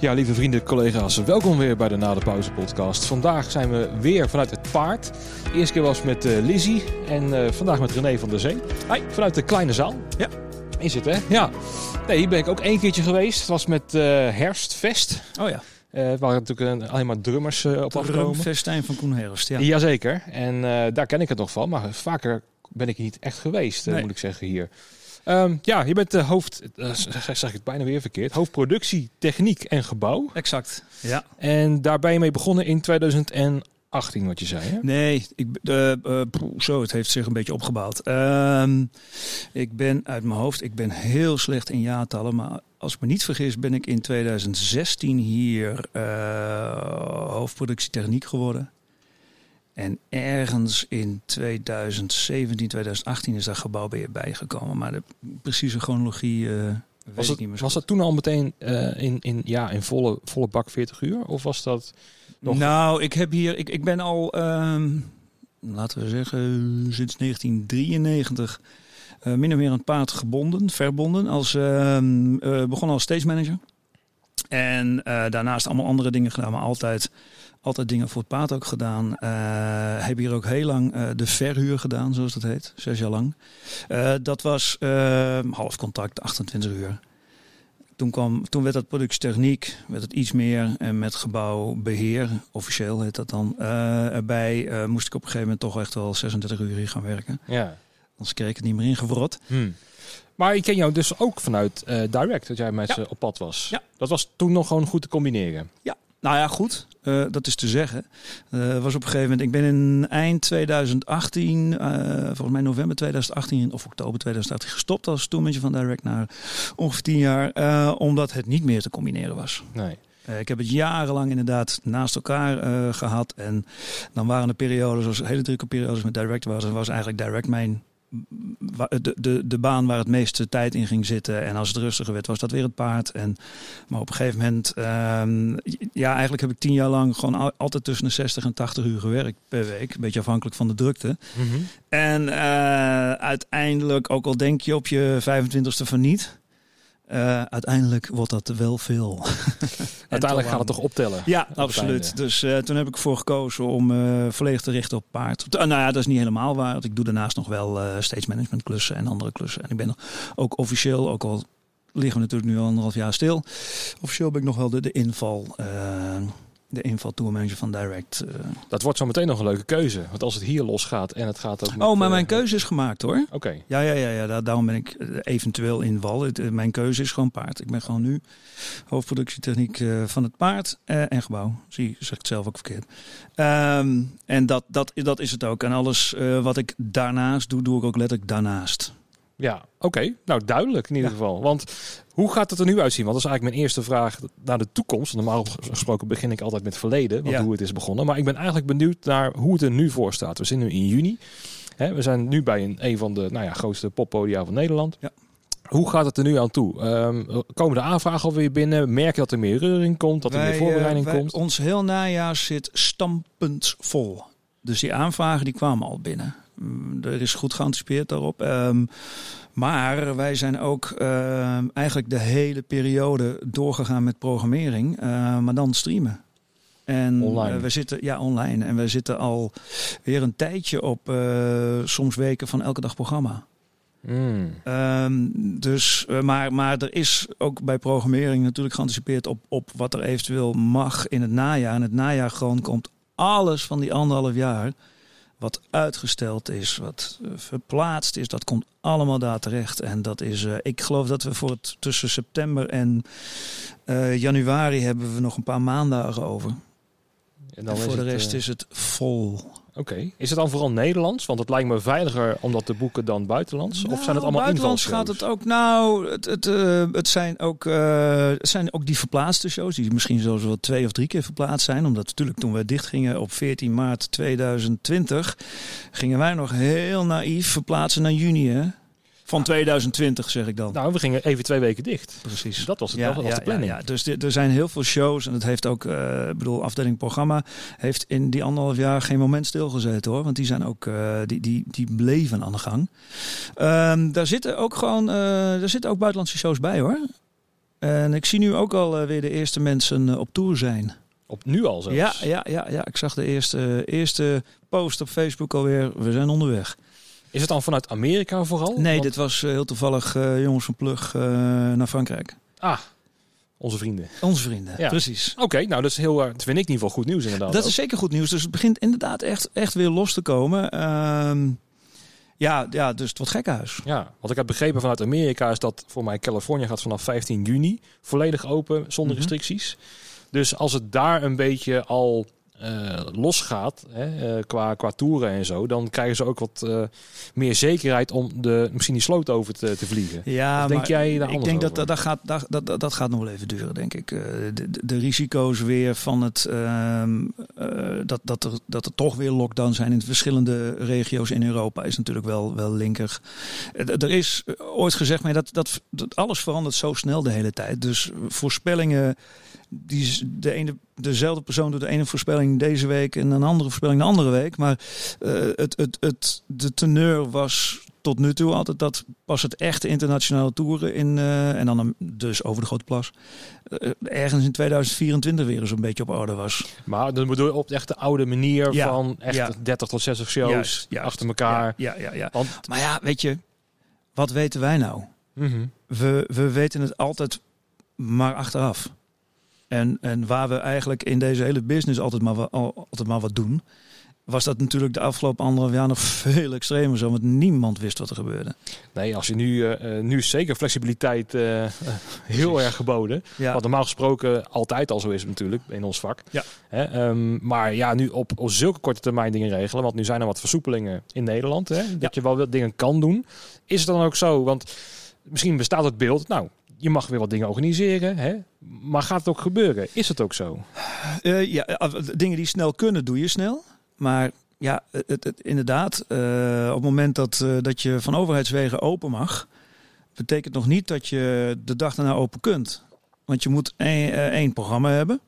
Ja, lieve vrienden, collega's, welkom weer bij de Na de Pauze podcast. Vandaag zijn we weer vanuit het paard. De eerste keer was met uh, Lizzie en uh, vandaag met René van der Zee. Hi. Vanuit de kleine zaal. Ja. Is het, hè? Ja. Nee, hier ben ik ook één keertje geweest. Het was met uh, Herfstfest. Oh ja. Uh, waar natuurlijk een, alleen maar drummers uh, op afkomen. festijn van Koen Herfst, ja. Jazeker. En daar ken ik het nog van. Maar vaker ben ik niet echt geweest, nee. moet ik zeggen, hier. Um, ja, je bent de hoofd, uh, zeg ik het bijna weer verkeerd, hoofdproductie, techniek en gebouw. Exact, ja. En daar ben je mee begonnen in 2018, wat je zei, hè? Nee, ik, uh, uh, zo, het heeft zich een beetje opgebouwd. Uh, ik ben uit mijn hoofd, ik ben heel slecht in jaartallen, maar als ik me niet vergis ben ik in 2016 hier hoofdproductie techniek geworden. En ergens in 2017, 2018 is dat gebouw weer bijgekomen. Maar de precieze chronologie uh, weet was het, ik niet meer. Was dat toen al meteen uh, in, in, ja, in volle, volle bak 40 uur? Of was dat nog... Nou, ik heb hier... Ik, ik ben al, um, laten we zeggen, sinds 1993... Uh, min of meer aan het paard gebonden, verbonden. Als, uh, begon als stage manager. En daarnaast allemaal andere dingen gedaan, maar altijd altijd dingen voor het paard ook gedaan. Uh, heb hier ook heel lang uh, de verhuur gedaan, zoals dat heet. Zes jaar lang. Uh, dat was half contact, 28 uur. Toen, kwam, toen werd dat productietechniek, werd het iets meer. En met gebouwbeheer, officieel heet dat dan. erbij moest ik op een gegeven moment toch echt wel 36 uur hier gaan werken. Ja. Anders kreeg ik het niet meer ingevrot. Hmm. Maar ik ken jou dus ook vanuit Direct, dat jij met ja. ze op pad was. Ja. Dat was toen nog gewoon goed te combineren. Ja, nou ja, goed. Uh, dat is te zeggen. Uh, was op een gegeven moment. Ik ben in eind 2018, uh, volgens mij november 2018 of oktober 2018 gestopt als tourmanager van Direct naar ongeveer 10 jaar, omdat het niet meer te combineren was. Nee. ik heb het jarenlang inderdaad naast elkaar gehad. En dan waren er periodes, hele drukke periodes met Direct was, was eigenlijk Direct mijn de, de, de baan waar het meeste tijd in ging zitten. En als het rustiger werd, was dat weer het paard. En, maar op een gegeven moment, um, ja, eigenlijk heb ik tien jaar lang gewoon altijd tussen de 60 en 80 uur gewerkt per week. Een beetje afhankelijk van de drukte. Mm -hmm. En uh, uiteindelijk, ook al denk je op je 25ste van niet. Uh, uiteindelijk wordt dat wel veel. uiteindelijk gaat het toch optellen? Ja, absoluut. Dus uh, toen heb ik ervoor gekozen om uh, volledig te richten op paard. nou ja, dat is niet helemaal waar. Want ik doe daarnaast nog wel stage management klussen en andere klussen. En ik ben ook officieel, ook al liggen we natuurlijk nu al anderhalf jaar stil. Officieel ben ik nog wel de, de inval de inval tourmanager van Direct. Uh. Dat wordt zo meteen nog een leuke keuze. Want als het hier losgaat en het gaat ook. Met, oh, maar mijn keuze is gemaakt hoor. Oké. Okay. Ja, ja, ja, ja daar, daarom ben ik eventueel in wal. Het, mijn keuze is gewoon paard. Ik ben gewoon nu hoofdproductietechniek van het paard en gebouw. Zie, zeg ik het zelf ook verkeerd. Um, en dat, dat, dat is het ook. En alles wat ik daarnaast doe, doe ik ook letterlijk daarnaast. Ja, oké. Okay. Nou, duidelijk in ieder ja. geval. Want hoe gaat het er nu uitzien? Want dat is eigenlijk mijn eerste vraag naar de toekomst. Normaal gesproken begin ik altijd met het verleden, want ja. hoe het is begonnen. Maar ik ben eigenlijk benieuwd naar hoe het er nu voor staat. We zitten nu in juni. Hè, we zijn nu bij een, een van de nou ja, grootste poppodia van Nederland. Ja. Hoe gaat het er nu aan toe? Um, komen de aanvragen alweer binnen? Merk je dat er meer reuring komt? Dat er wij, meer voorbereiding uh, wij, komt? Ons heel najaar zit stampend vol. Dus die aanvragen die kwamen al binnen. Er is goed geanticipeerd daarop. Um, maar wij zijn ook uh, eigenlijk de hele periode doorgegaan met programmering, uh, maar dan streamen. En online. Uh, we zitten ja online en we zitten al weer een tijdje op soms weken van elke dag programma. Mm. Um, dus, maar, maar er is ook bij programmering natuurlijk geanticipeerd op, op wat er eventueel mag in het najaar. En het najaar gewoon komt alles van die anderhalf jaar wat uitgesteld is, wat uh, verplaatst is, dat komt allemaal daar terecht. En dat is, uh, ik geloof dat we voor het tussen september en uh, januari hebben we nog een paar maandagen over. En, dan en voor de rest het, is het vol. Oké. Okay. Is het dan vooral Nederlands? Want het lijkt me veiliger om dat te boeken dan buitenlands. Nou, of zijn het allemaal buitenlands gaat het ook. Nou, het, het, uh, het, zijn ook, uh, het zijn ook die verplaatste shows. Die misschien zelfs wel twee of drie keer verplaatst zijn. Omdat natuurlijk toen we dicht gingen op 14 maart 2020. gingen wij nog heel naïef verplaatsen naar juni. Hè? Van 2020 zeg ik dan. Nou, we gingen even twee weken dicht. Precies. Dat was, het, ja, dat was ja, de planning. Ja, ja. Dus er zijn heel veel shows en het heeft ook, uh, ik bedoel, afdeling programma heeft in die anderhalf jaar geen moment stilgezeten hoor. Want die zijn ook, uh, die, die, die bleven aan de gang. Um, daar zitten ook gewoon, uh, daar zitten ook buitenlandse shows bij hoor. En ik zie nu ook al weer de eerste mensen op tour zijn. Op nu al zo? Ja, ja, ja, ja, ik zag de eerste, eerste post op Facebook alweer. We zijn onderweg. Is het dan vanuit Amerika vooral? Nee, dit was heel toevallig jongens van Plug naar Frankrijk. Ah, onze vrienden. Onze vrienden, ja. precies. Oké, nou dat is heel, dat vind ik in ieder geval goed nieuws inderdaad. Dat is zeker goed nieuws. Dus het begint inderdaad echt, echt weer los te komen. Ehm, ja, ja, dus het wordt gekkenhuis. Ja, wat ik heb begrepen vanuit Amerika is dat voor mij Californië gaat vanaf 15 juni volledig open zonder mhm. restricties. Dus als het daar een beetje al uh, losgaat hè, uh, qua, qua toeren en zo, dan krijgen ze ook wat uh, meer zekerheid om de, misschien die sloot over te, te vliegen. Ja, denk jij daar ik denk dat, dat, gaat, dat, dat, dat gaat nog wel even duren, denk ik. De, de, de, risico's weer van het ehm, dat, dat, er, dat er toch weer lockdown zijn in verschillende regio's in Europa is natuurlijk wel, wel linker. Er is ooit gezegd, maar dat, dat, dat alles verandert zo snel de hele tijd. Dus voorspellingen die de ene, dezelfde persoon doet de ene voorspelling deze week en een andere voorspelling de andere week. Maar uh, het, het, het, de teneur was tot nu toe altijd dat pas het echte internationale toeren in uh, en dan dus over de grote plas uh, ergens in 2024 weer eens een beetje op orde was. Maar dan bedoel je op de echte oude manier van echt ja. 30 tot 60 shows achter elkaar. Ja, ja, ja. Want, maar ja, weet je, wat weten wij nou? Mm -hmm. we, we weten het altijd maar achteraf. En, en waar we eigenlijk in deze hele business altijd maar, altijd maar wat doen, was dat natuurlijk de afgelopen anderhalf jaar nog veel extremer zo. Want niemand wist wat er gebeurde. Nee, als je nu, uh, nu is zeker flexibiliteit uh, heel erg geboden. Ja. Wat normaal gesproken altijd al zo is natuurlijk in ons vak. Ja. Hè? Um, maar ja, nu op, op zulke korte termijn dingen regelen. Want nu zijn er wat versoepelingen in Nederland. Hè? Dat je wel wat dingen kan doen. Is het dan ook zo? Want misschien bestaat het beeld. Nou, je mag weer wat dingen organiseren. Hè? Maar gaat het ook gebeuren? Is het ook zo? Uh, ja, dingen die snel kunnen, doe je snel. Maar ja, het, het inderdaad, uh, op het moment dat, dat je van overheidswegen open mag, betekent nog niet dat je de dag daarna open kunt. Want je moet één, één programma hebben.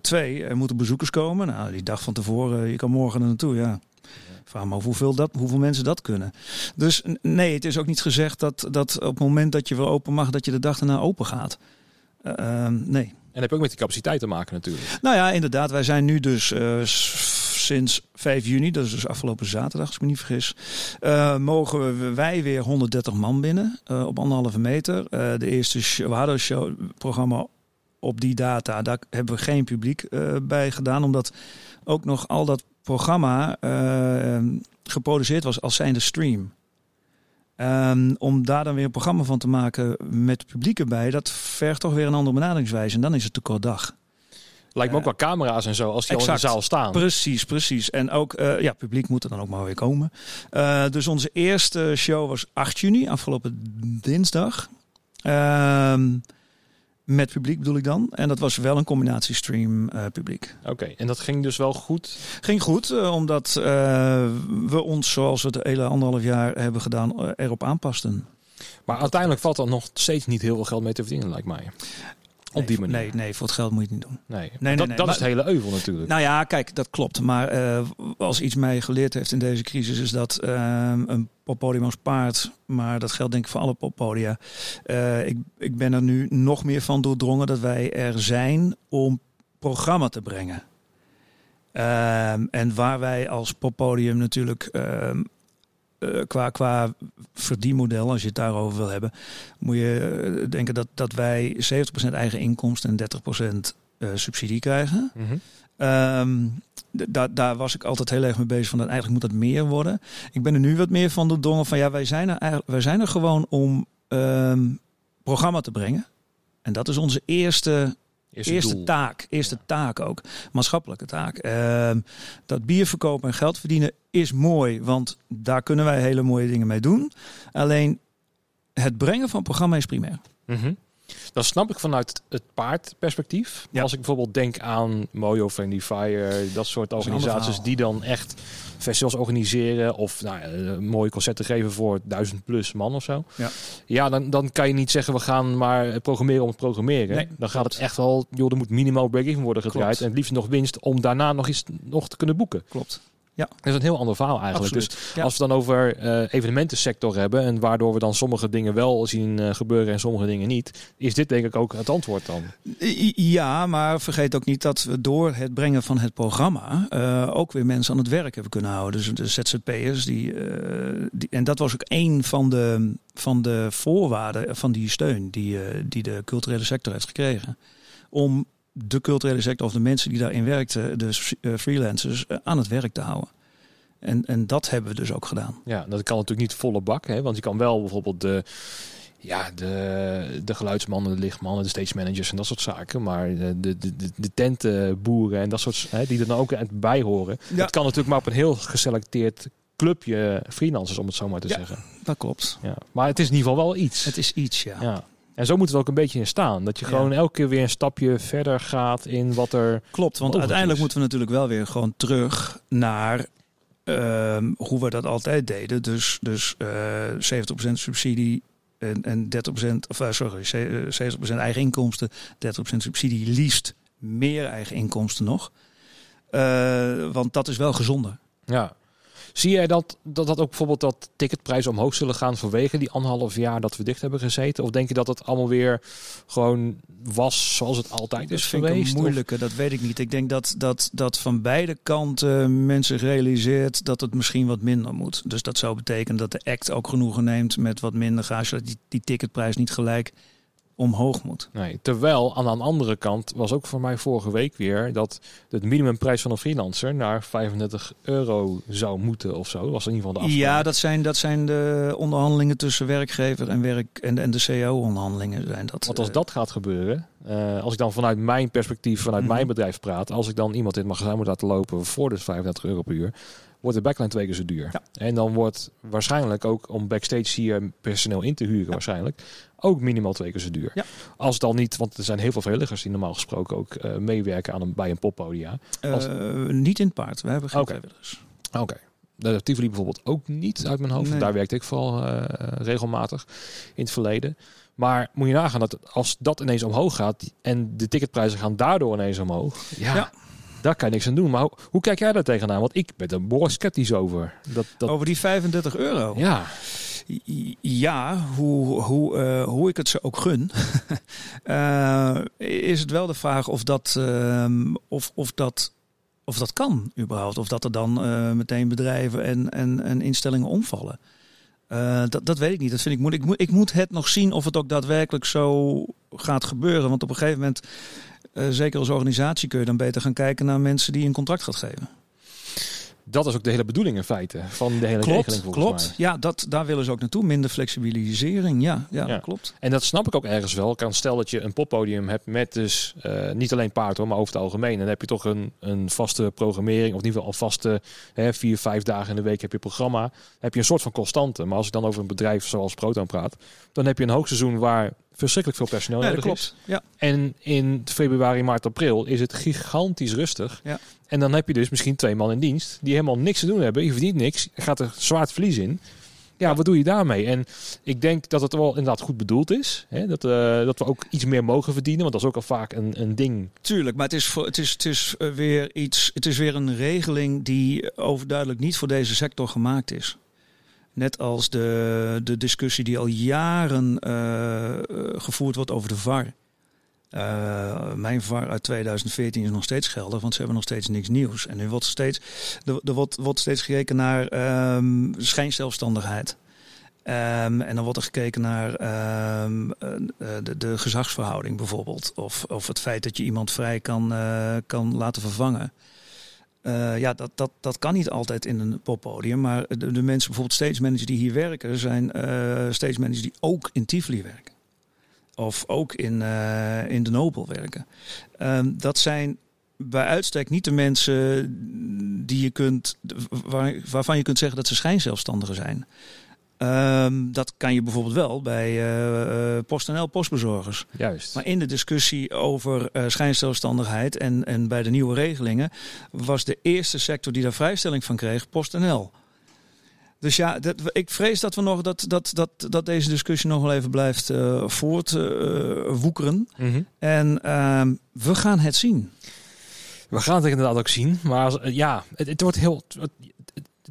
twee, er moeten bezoekers komen. Nou, die dag van tevoren, je kan morgen er naartoe, ja. Vraag me hoeveel, dat, hoeveel mensen dat kunnen. Dus nee, het is ook niet gezegd dat, dat op het moment dat je weer open mag, dat je de dag daarna open gaat. Uh, nee. En dat heb ook met die capaciteit te maken natuurlijk. Nou ja, inderdaad. Wij zijn nu dus uh, sinds 5 juni, dat is dus afgelopen zaterdag, als ik me niet vergis, uh, mogen wij weer 130 man binnen op anderhalve meter. de eerste show, we hadden een show, programma op die data, daar hebben we geen publiek bij gedaan, omdat ook nog al dat programma uh, geproduceerd was als zijnde stream. Um, om daar dan weer een programma van te maken met publiek erbij, dat vergt toch weer een andere benaderingswijze. En dan is het te kort dag. Lijkt me ook wel camera's en zo, als die al in de zaal staan. Precies, precies. En ook, uh, ja, publiek moet er dan ook maar weer komen. Uh, dus onze eerste show was 8 juni, afgelopen dinsdag. Uh, met publiek bedoel ik dan. En dat was wel een combinatiestream uh, publiek. Oké, en dat ging dus wel goed? Ging goed, uh, omdat uh, we ons, zoals we het hele anderhalf jaar hebben gedaan, erop aanpasten. Maar uiteindelijk valt er nog steeds niet heel veel geld mee te verdienen, lijkt mij. Op die manier. Nee, nee, voor het geld moet je het niet doen. Nee, nee, dat, dat is het hele euvel natuurlijk. Nou ja, kijk, dat klopt. Maar uh, als iets mij geleerd heeft in deze crisis, is dat uh, een poppodium als paard, maar dat geldt denk ik voor alle poppodia. Uh, ik, ik ben er nu nog meer van doordrongen dat wij er zijn om programma te brengen. Ehm, en waar wij als poppodium natuurlijk ehm, uh, qua, qua verdienmodel, als je het daarover wil hebben, moet je uh, denken dat, dat wij 70% eigen inkomsten en 30% uh, subsidie krijgen. -hmm. Um, daar, daar was ik altijd heel erg mee bezig van dat eigenlijk moet dat meer worden. Ik ben er nu wat meer van de dongen van ja, wij zijn er, wij zijn er gewoon om um, programma te brengen. En dat is onze eerste Eerste, taak, eerste taak ook. Maatschappelijke taak. Uh, dat bier verkopen en geld verdienen is mooi, want daar kunnen wij hele mooie dingen mee doen. Alleen het brengen van programma is primair. Mm -hmm. Dat snap ik vanuit het paardperspectief. Ja. Als ik bijvoorbeeld denk aan Mojo, Friendly Fire, dat soort organisaties die dan echt festivals organiseren of nou, een mooie concerten geven voor duizend plus man of zo. Ja, ja dan, dan kan je niet zeggen we gaan maar programmeren om het programmeren. Nee, dan gaat het echt wel, joh, er moet minimaal break-even worden gedraaid en het liefst nog winst om daarna nog iets nog te kunnen boeken. Klopt. Ja. Dat is een heel ander verhaal eigenlijk. Absoluut. Dus Ja. als we dan over eh evenementensector hebben en waardoor we dan sommige dingen wel zien eh, gebeuren en sommige dingen niet, is dit denk ik ook het antwoord dan. Ja, maar vergeet ook niet dat we door het brengen van het programma eh, ook weer mensen aan het werk hebben kunnen houden. Dus de ZZP'ers, die, die, en dat was ook een van de, van de voorwaarden van die steun die, die de culturele sector heeft gekregen. Om de culturele sector of de mensen die daarin werkten, de eh, freelancers, eh, aan het werk te houden. En, en dat hebben we dus ook gedaan. Ja, dat kan natuurlijk niet volle bak, hè, want je kan wel bijvoorbeeld de, ja, de, de geluidsmannen, de lichtmannen, de stage managers en dat soort zaken, maar de, de, de, de tentenboeren en dat soort, hè, die er dan ook bij horen. Ja. Dat kan natuurlijk maar op een heel geselecteerd clubje freelancers, om het zo maar te Ja. zeggen. Dat klopt. Ja. Maar het is in ieder geval wel iets. Het is iets, ja. Ja. En zo moet het ook een beetje in staan. Dat je Ja. gewoon elke keer weer een stapje verder gaat in wat er... Klopt, want uiteindelijk is. moeten we natuurlijk wel weer gewoon terug naar ehm, hoe we dat altijd deden. Dus, dus eh 70% subsidie en, en 30%, of eh, sorry, ze- eh, 70% eigen inkomsten, 30% subsidie, liefst meer eigen inkomsten nog. Want dat is wel gezonder. Ja. Zie jij dat, dat, dat ook bijvoorbeeld dat ticketprijzen omhoog zullen gaan vanwege die anderhalf jaar dat we dicht hebben gezeten? Of denk je dat het allemaal weer gewoon was zoals het altijd Dat is vind ik geweest? Of- moeilijke, dat weet ik niet. Ik denk dat, dat, dat van beide kanten mensen realiseert dat het misschien wat minder moet. Dus dat zou betekenen dat de act ook genoegen neemt met wat minder gage, die, die ticketprijs niet gelijk omhoog moet. Nee, terwijl aan de andere kant was ook voor mij vorige week weer dat de minimumprijs van een freelancer naar 35 euro zou moeten of zo. Dat was in ieder geval de afspraak. Ja, dat zijn, dat zijn de onderhandelingen tussen werkgever en, werk, en, en de CO-onderhandelingen. Zijn dat, Want als eh, dat gaat gebeuren, eh, als ik dan vanuit mijn perspectief, vanuit Mhm. mijn bedrijf praat, als ik dan iemand in het magazijn moet laten lopen voor de 35 euro per uur, wordt de backline twee keer zo duur. Ja. En dan wordt waarschijnlijk ook om backstage hier personeel in te huren, waarschijnlijk ook minimaal twee keer zo duur. Ja. Als dan niet, want er zijn heel veel vrijwilligers die normaal gesproken ook eh, meewerken aan een, bij een poppodia. als- eh, niet in het paard. We hebben geen Oké. vrijwilligers. Oké. De Tivoli bijvoorbeeld ook niet uit mijn hoofd. Nee. Daar werkte ik vooral eh, regelmatig in het verleden. Maar moet je nagaan dat als dat ineens omhoog gaat en de ticketprijzen gaan daardoor ineens omhoog. Ja, Ja. daar kan je niks aan doen. Maar hoe, hoe kijk jij daar tegenaan? Want ik ben er behoorlijk sceptisch over. Dat, dat, Over die 35 euro. Ja, Ja, hoe, hoe, eh, hoe ik het ze ook gun, eh, is het wel de vraag of dat, ehm, of, of dat, of dat kan überhaupt. Of dat er dan eh, meteen bedrijven en, en, en instellingen omvallen. Dat, dat weet ik niet. Dat vind ik. Ik moet, ik moet het nog zien of het ook daadwerkelijk zo gaat gebeuren. Want op een gegeven moment, zeker als organisatie, kun je dan beter gaan kijken naar mensen die een contract gaat geven. Dat is ook de hele bedoeling in feite van de hele regeling Klopt, volgens klopt. mij. Ja, dat, daar willen ze ook naartoe. Minder flexibilisering. Ja, ja, Ja. klopt. En dat snap ik ook ergens wel. Kan stel dat je een poppodium hebt met dus eh, niet alleen paard hoor, maar over het algemeen. Dan heb je toch een, een vaste programmering, of in ieder geval een vaste hè, vier, vijf dagen in de week heb je programma. Dan heb je een soort van constante. Maar als ik dan over een bedrijf zoals Proton praat, dan heb je een hoogseizoen waar verschrikkelijk veel personeel Nee, dat nodig klopt. is. Ja. En in februari, maart, april is het gigantisch rustig. Ja. En dan heb je dus misschien twee man in dienst die helemaal niks te doen hebben. Je verdient niks, gaat er zwaar verlies in. Ja, wat doe je daarmee? En ik denk dat het wel inderdaad goed bedoeld is. Hè? Dat, eh, dat we ook iets meer mogen verdienen. Want dat is ook al vaak een, een ding. Tuurlijk, maar het is, voor, het, is, het is eh, weer iets. Het is weer een regeling die overduidelijk niet voor deze sector gemaakt is. Net als de, de discussie die al jaren eh, eh, gevoerd wordt over de VAR. Eh, mijn VAR uit 2014 is nog steeds geldig, want ze hebben nog steeds niks nieuws. En nu wordt steeds, er, er wordt, wordt steeds gekeken naar ehm schijnzelfstandigheid. Ehm, en dan wordt er gekeken naar ehm, eh, de, de gezagsverhouding bijvoorbeeld. Of, of het feit dat je iemand vrij kan, kan laten vervangen. Eh, ja, dat, dat, dat kan niet altijd in een poppodium. Maar de, de mensen, bijvoorbeeld stage managers die hier werken, zijn eh stage managers die ook in Tivoli werken. Of ook in, eh, in de Nobel werken. Ehm, dat zijn bij uitstek niet de mensen die je kunt, waar, waarvan je kunt zeggen dat ze schijnzelfstandigen zijn. Ehm, dat kan je bijvoorbeeld wel bij eh, PostNL postbezorgers. Juist. Maar in de discussie over eh schijnzelfstandigheid en, en bij de nieuwe regelingen was de eerste sector die daar vrijstelling van kreeg PostNL. Dus ja, dat, ik vrees dat we nog dat, dat, dat, dat deze discussie nog wel even blijft voortwoekeren. Mhm. en ehm, we gaan het zien. We gaan het inderdaad ook zien. Maar ja, het, het wordt heel het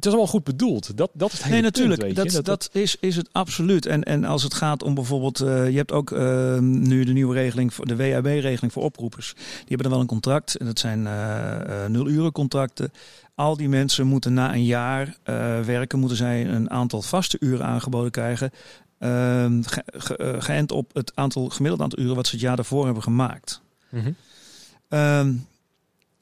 is allemaal goed bedoeld. Dat, dat is het hele Nee, natuurlijk. Punt, dat, je? dat, is, is het absoluut. En, en als het gaat om bijvoorbeeld... Uh, je hebt ook uh, nu de nieuwe regeling, voor de WAB-regeling voor oproepers. Die hebben dan wel een contract. En dat zijn uh, nul uren contracten. Al die mensen moeten na een jaar werken... moeten zij een aantal vaste uren aangeboden krijgen... Ehm, ge, ge, geënt op het aantal, gemiddeld aantal uren wat ze het jaar daarvoor hebben gemaakt. Mm -hmm. um,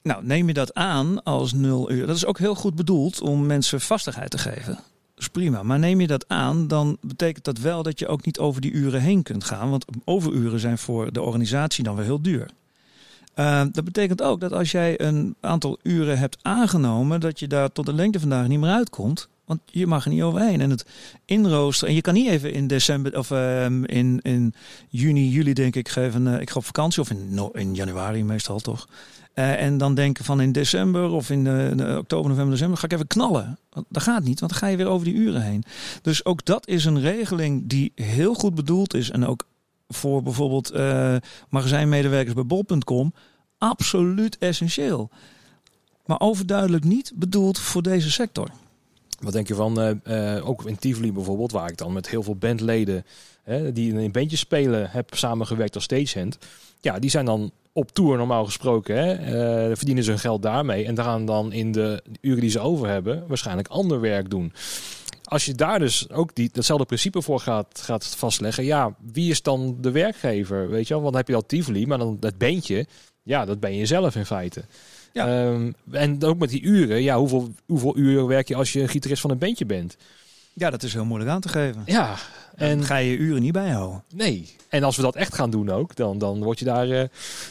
nou, neem je dat aan als nul uur. Dat is ook heel goed bedoeld om mensen vastigheid te geven. Dat is prima. Maar neem je dat aan, dan betekent dat wel dat je ook niet over die uren heen kunt gaan. Want overuren zijn voor de organisatie dan weer heel duur. Uh, dat betekent ook dat als jij een aantal uren hebt aangenomen, dat je daar tot de lengte vandaag niet meer uitkomt. Want je mag er niet overheen. En het inroosteren. En je kan niet even in december of uh, in, in juni, juli denk ik geven. Uh, ik ga op vakantie. Of in, in januari meestal toch. Uh, en dan denken van in december of in de, de oktober, november, december ga ik even knallen. Dat gaat niet, want dan ga je weer over die uren heen. Dus ook dat is een regeling die heel goed bedoeld is. En ook voor bijvoorbeeld uh, magazijnmedewerkers bij bol.com absoluut essentieel. Maar overduidelijk niet bedoeld voor deze sector. Wat denk je van, uh, ook in Tivoli bijvoorbeeld, waar ik dan met heel veel bandleden hè, die in bandjes spelen heb samengewerkt als stagehand. Ja, die zijn dan op tour normaal gesproken. Hè, uh, verdienen ze hun geld daarmee en gaan dan in de uren die ze over hebben waarschijnlijk ander werk doen. Als je daar dus ook die, datzelfde principe voor gaat, gaat vastleggen, ja, wie is dan de werkgever? Weet je wel, want dan heb je al Tivoli, maar dan dat beentje, ja, dat ben je zelf in feite. Ja. Um, en ook met die uren, ja, hoeveel, hoeveel uren werk je als je gitarist van een bandje bent? Ja, dat is heel moeilijk aan te geven. Ja. En dan ga je je uren niet bijhouden. Nee. En als we dat echt gaan doen ook, dan, dan word je daar uh,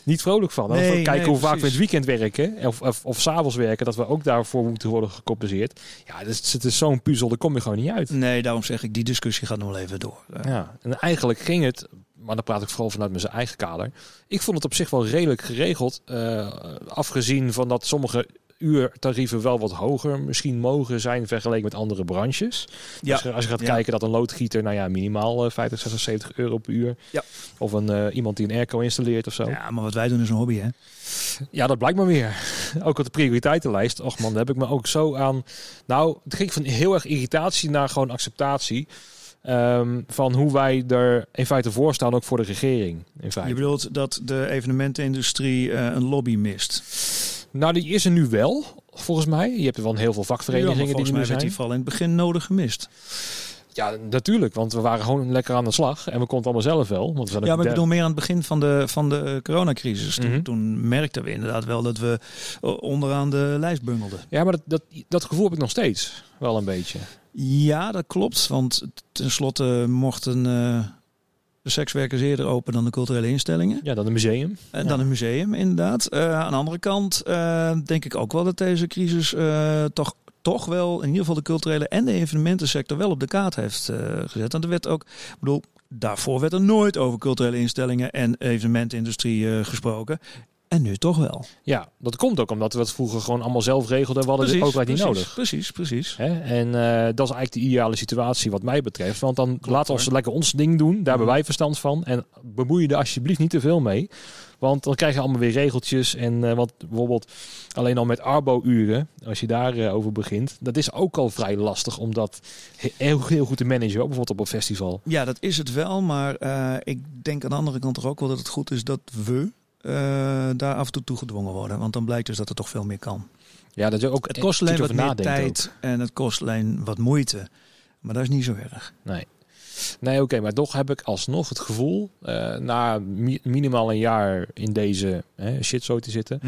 niet vrolijk van. Dan nee, kijken nee, hoe vaak we het weekend werken of, of, of s'avonds werken, dat we ook daarvoor moeten worden gecompenseerd. Ja, het is, het is zo'n puzzel, daar kom je gewoon niet uit. Nee, daarom zeg ik, die discussie gaat nog wel even door. Uh, Ja, en eigenlijk ging het, maar dan praat ik vooral vanuit mijn eigen kader. Ik vond het op zich wel redelijk geregeld, uh, afgezien van dat sommige uurtarieven wel wat hoger misschien mogen zijn vergeleken met andere branches. Ja. Dus als je gaat Ja. kijken dat een loodgieter, nou ja, minimaal eh, 50, 60, 70 euro per uur. Ja. Of een, eh, iemand die een airco installeert of zo. Ja. ja, maar wat wij doen is een hobby, hè? dat blijkt maar weer. ook op de prioriteitenlijst. Och man, daar heb ik me ook zo aan... Nou, het ging van heel erg irritatie naar gewoon acceptatie. ehm, van hoe wij er in feite voor staan, ook voor de regering. In feite. Je bedoelt dat de evenementenindustrie uh, een lobby mist? Nou, die is er nu wel, volgens mij. Je hebt er wel heel veel Ja, vakverenigingen die volgens er mij nu werd zijn. die vooral in het begin nodig gemist. Ja, natuurlijk. Want we waren gewoon lekker aan de slag. En we konden het allemaal zelf wel. Want we zijn Ja, maar ik bedoel meer aan het begin van de, van de eh, coronacrisis. Toen, Mhm. toen merkten we inderdaad wel dat we eh, onderaan de lijst bungelden. Ja, maar dat, dat, dat gevoel heb ik nog steeds. Wel een beetje. Ja, dat klopt. Want tenslotte mochten eh, de sekswerkers eerder open dan de culturele instellingen. Ja, dan een museum. En Ja. dan een museum, inderdaad. Eh, aan de andere kant eh, denk ik ook wel dat deze crisis eh, toch, toch wel, in ieder geval de culturele en de evenementensector, wel op de kaart heeft eh, gezet. Want er werd ook, ik bedoel, daarvoor werd er nooit over culturele instellingen en evenementindustrie eh, gesproken. En nu toch wel. Ja, dat komt ook omdat we het vroeger gewoon allemaal zelf regelden. We hadden de overheid niet precies, nodig. Precies, precies. Hè? En eh, dat is eigenlijk de ideale situatie wat mij betreft. Want dan laten we lekker ons ding doen. Daar hebben wij verstand van. En bemoei je er alsjeblieft niet te veel mee. Want dan krijg je allemaal weer regeltjes. En eh, wat bijvoorbeeld alleen al met Arbo-uren, als je daarover over begint. Dat is ook al vrij lastig om dat he- heel, heel goed te managen. Ook bijvoorbeeld op een festival. Ja, dat is het wel. Maar eh, ik denk aan de andere kant toch ook wel dat het goed is dat we eh, daar af en toe toe gedwongen worden. Want dan blijkt dus dat er toch veel meer kan. Ja, dat je ook Het kost alleen wat meer tijd en het kost alleen wat moeite. Maar dat is niet zo erg. Nee. Nee, oké, maar toch heb ik alsnog het gevoel, eh, na mi- minimaal een jaar in deze hè, shitshow te zitten,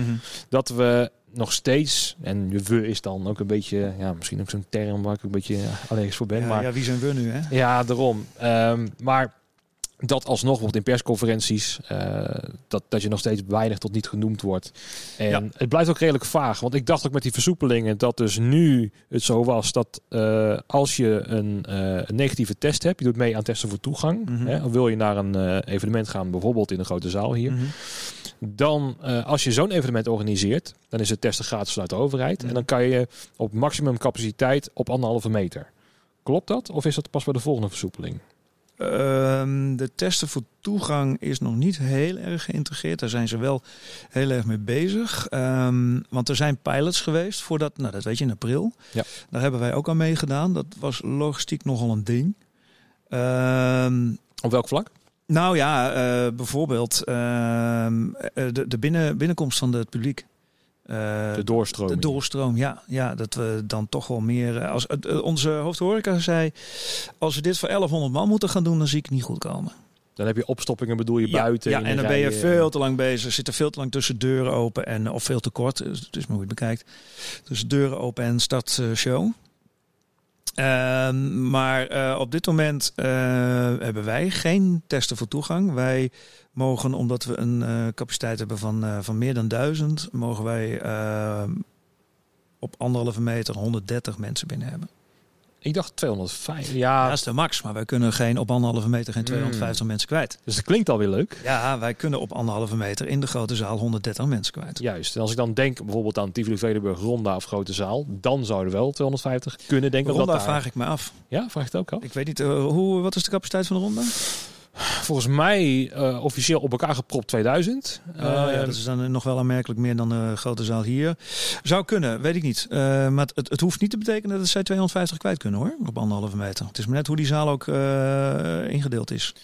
dat we nog steeds, en we is dan ook een beetje, ja, misschien ook zo'n term waar ik een beetje allergisch voor ben, Ja, maar ja, wie zijn we nu, hè? ja, daarom. Ehm, maar dat alsnog wordt in persconferenties, eh, dat, dat je nog steeds weinig tot niet genoemd wordt. En Ja. het blijft ook redelijk vaag. Want ik dacht ook met die versoepelingen dat dus nu het zo was dat eh, als je een, eh, een negatieve test hebt, je doet mee aan testen voor toegang. Mhm. Hè, of wil je naar een evenement gaan, bijvoorbeeld in een grote zaal hier. Mhm. Dan, als je zo'n evenement organiseert, dan is het testen gratis vanuit de overheid. Mhm. En dan kan je op maximum capaciteit op anderhalve meter. Klopt dat? Of is dat pas bij de volgende versoepeling? Ehm, de testen voor toegang is nog niet heel erg geïntegreerd. Daar zijn ze wel heel erg mee bezig. Ehm, want er zijn pilots geweest voordat, nou dat weet je in april. Ja. Daar hebben wij ook aan meegedaan. Dat was logistiek nogal een ding. Ehm, Op welk vlak? nou ja, eh, bijvoorbeeld eh, de, de binnen, binnenkomst van het publiek. Eh, De doorstroming. de doorstroom, ja. ja. Dat we dan toch wel meer... eh, Als, eh, onze hoofdhoreca zei... Als we dit voor 1100 man moeten gaan doen, dan zie ik het niet goed komen. Dan heb je opstoppingen, bedoel je Ja, buiten. Ja, en dan ben je veel te lang bezig. Zit er veel te lang tussen deuren open en of veel te kort. Dus Het is maar hoe je het bekijkt. Tussen deuren open en startshow. Ehm, maar op dit moment hebben wij geen testen voor toegang. Wij mogen, omdat we een eh, capaciteit hebben van, eh, van meer dan duizend, mogen wij eh, op anderhalve meter 130 mensen binnen hebben. Ik dacht 205. Ja, dat is de max, maar wij kunnen geen op anderhalve meter geen 250 mensen kwijt. dus dat klinkt alweer leuk. Ja, wij kunnen op anderhalve meter in de grote zaal 130 mensen kwijt. Juist. En als ik dan denk bijvoorbeeld aan Tivoli Vredenburg, Ronda of Grote Zaal, dan zouden wel 250 kunnen denken. De ronda dat daar- vraag ik me af. Ja, vraag ik het ook al. Ik weet niet, hoe, wat is de capaciteit van de ronda? Volgens mij eh, officieel op elkaar gepropt 2000. Oh, ja, Eh, dat is dan nog wel aanmerkelijk meer dan de grote zaal hier. Zou kunnen, weet ik niet. Eh, maar het, het hoeft niet te betekenen dat zij 250 kwijt kunnen hoor, op anderhalve meter. Het is maar net hoe die zaal ook eh, ingedeeld is.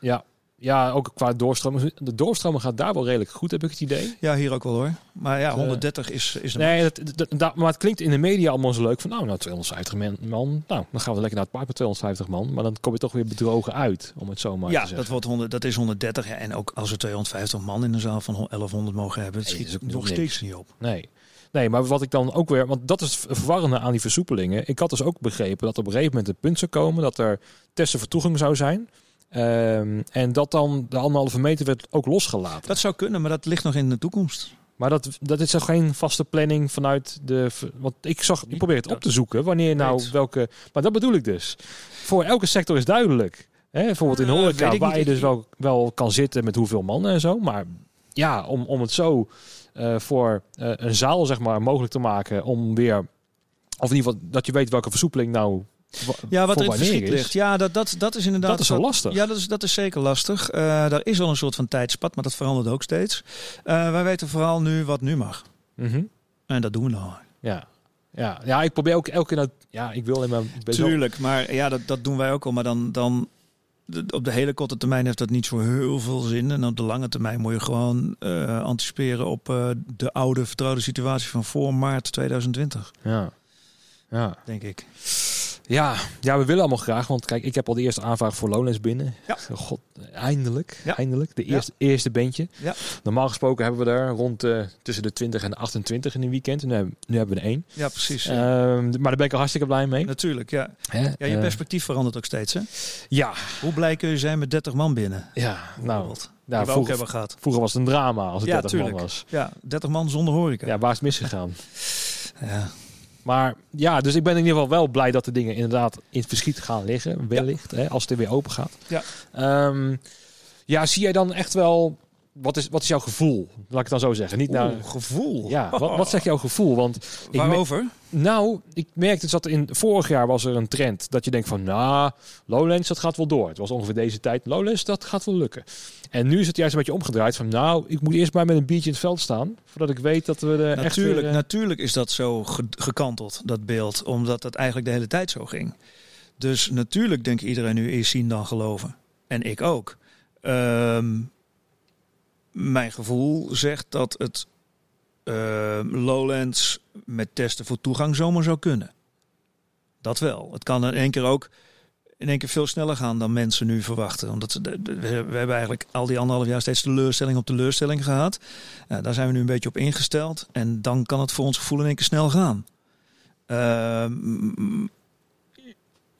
ja. Ja, ook qua doorstromen. De doorstromen gaat daar wel redelijk goed, heb ik het idee. Ja, hier ook wel hoor. Maar ja, Eh, 130 is, is de Nee, dat, dat, dat- maar het klinkt in de media allemaal zo leuk. Van nou, nou 250 man. Nou, dan gaan we lekker naar het park met 250 man. Maar dan kom je toch weer bedrogen uit, om het zo maar te Ja, zeggen. dat, wordt 100, dat is 130. Ja, en ook als we 250 man in een zaal van 1100 mogen hebben, het Nee, schiet is nog niks. steeds niet op. Nee. Nee, maar wat ik dan ook weer... Want dat is het verwarrende aan die versoepelingen. Ik had dus ook begrepen dat op een gegeven moment een punt zou komen... dat er testen voor toegang zou zijn. Ehm, en dat dan de anderhalve meter werd ook losgelaten. Dat zou kunnen, maar dat ligt nog in de toekomst. Maar dat, dat is toch geen vaste planning vanuit de... Want ik zag, ik probeer het op te zoeken. Wanneer nou welke... Maar dat bedoel ik dus. Voor elke sector is duidelijk. Hè, bijvoorbeeld in Eh, horeca, weet ik waar je dus wel, wel kan zitten met hoeveel mannen en zo. Maar ja, om, om het zo eh, voor eh, een zaal zeg maar mogelijk te maken om weer... Of in ieder geval dat je weet welke versoepeling nou... Ja, wat er in het verschiet is. ligt. Ja, dat, dat, dat is inderdaad... Dat is wel lastig. Ja, dat is, dat is zeker lastig. Eh daar is wel een soort van tijdspad, maar dat verandert ook steeds. Eh, wij weten vooral nu wat nu mag. Mhm. En dat doen we nou. Ja. Ja. ja, ik probeer ook elke keer... Ja, ik wil alleen maar... Tuurlijk, maar ja, dat, dat doen wij ook al. Maar dan, dan op de hele korte termijn heeft dat niet zo heel veel zin. En op de lange termijn moet je gewoon eh, anticiperen op de oude vertrouwde situatie van voor maart 2020, Ja. Ja. denk ik. Ja, ja, we willen allemaal graag. Want kijk, ik heb al de eerste aanvraag voor Lowlands binnen. Ja. God, eindelijk. Ja. Eindelijk. De Ja. eerste, eerste bandje. Ja. Normaal gesproken hebben we er rond eh, tussen de 20 en de 28 in een weekend. En nu, hebben- nu hebben we er één. Ja, precies. Ehm, maar daar ben ik al hartstikke blij mee. Natuurlijk, ja. Hè? Ja, je Eh, perspectief verandert ook steeds, hè? ja, Hoe blij kun je zijn met 30 man binnen? ja. Nou, Bijvoorbeeld. nou die we ook vroeger, hebben gehad. vroeger was het een drama als het Ja, 30 man was. Ja, 30 man zonder horeca. Ja, waar is het misgegaan? Ja. Maar ja, dus ik ben in ieder geval wel blij dat de dingen inderdaad in het verschiet gaan liggen. Wellicht, hè, als het er weer open gaat. Ja. Ehm, ja, zie jij dan echt wel... Wat is, wat is jouw gevoel? Laat ik het dan zo zeggen. Niet naar... Gevoel. Ja, wat, wat zegt jouw gevoel? Want ik Waarover? nou, ik merkte dus dat in vorig jaar was er een trend dat je denkt van, nou, Lowlands dat gaat wel door. Het was ongeveer deze tijd. Lowlands dat gaat wel lukken. En nu is het juist een beetje omgedraaid van, nou, ik moet eerst maar met een biertje in het veld staan voordat ik weet dat we er echt Natuurlijk, weer, eh, natuurlijk is dat zo ge- gekanteld, dat beeld. Omdat het eigenlijk de hele tijd zo ging. Dus natuurlijk denkt iedereen nu eerst zien dan geloven. En ik ook. Ehm, mijn gevoel zegt dat het ehm, Lowlands met testen voor toegang zomaar zou kunnen. Dat wel. Het kan in één keer ook in één keer veel sneller gaan dan mensen nu verwachten. Omdat we hebben eigenlijk al die anderhalf jaar steeds teleurstelling op teleurstelling gehad. Ja, daar zijn we nu een beetje op ingesteld. En dan kan het voor ons gevoel in één keer snel gaan. Ehm,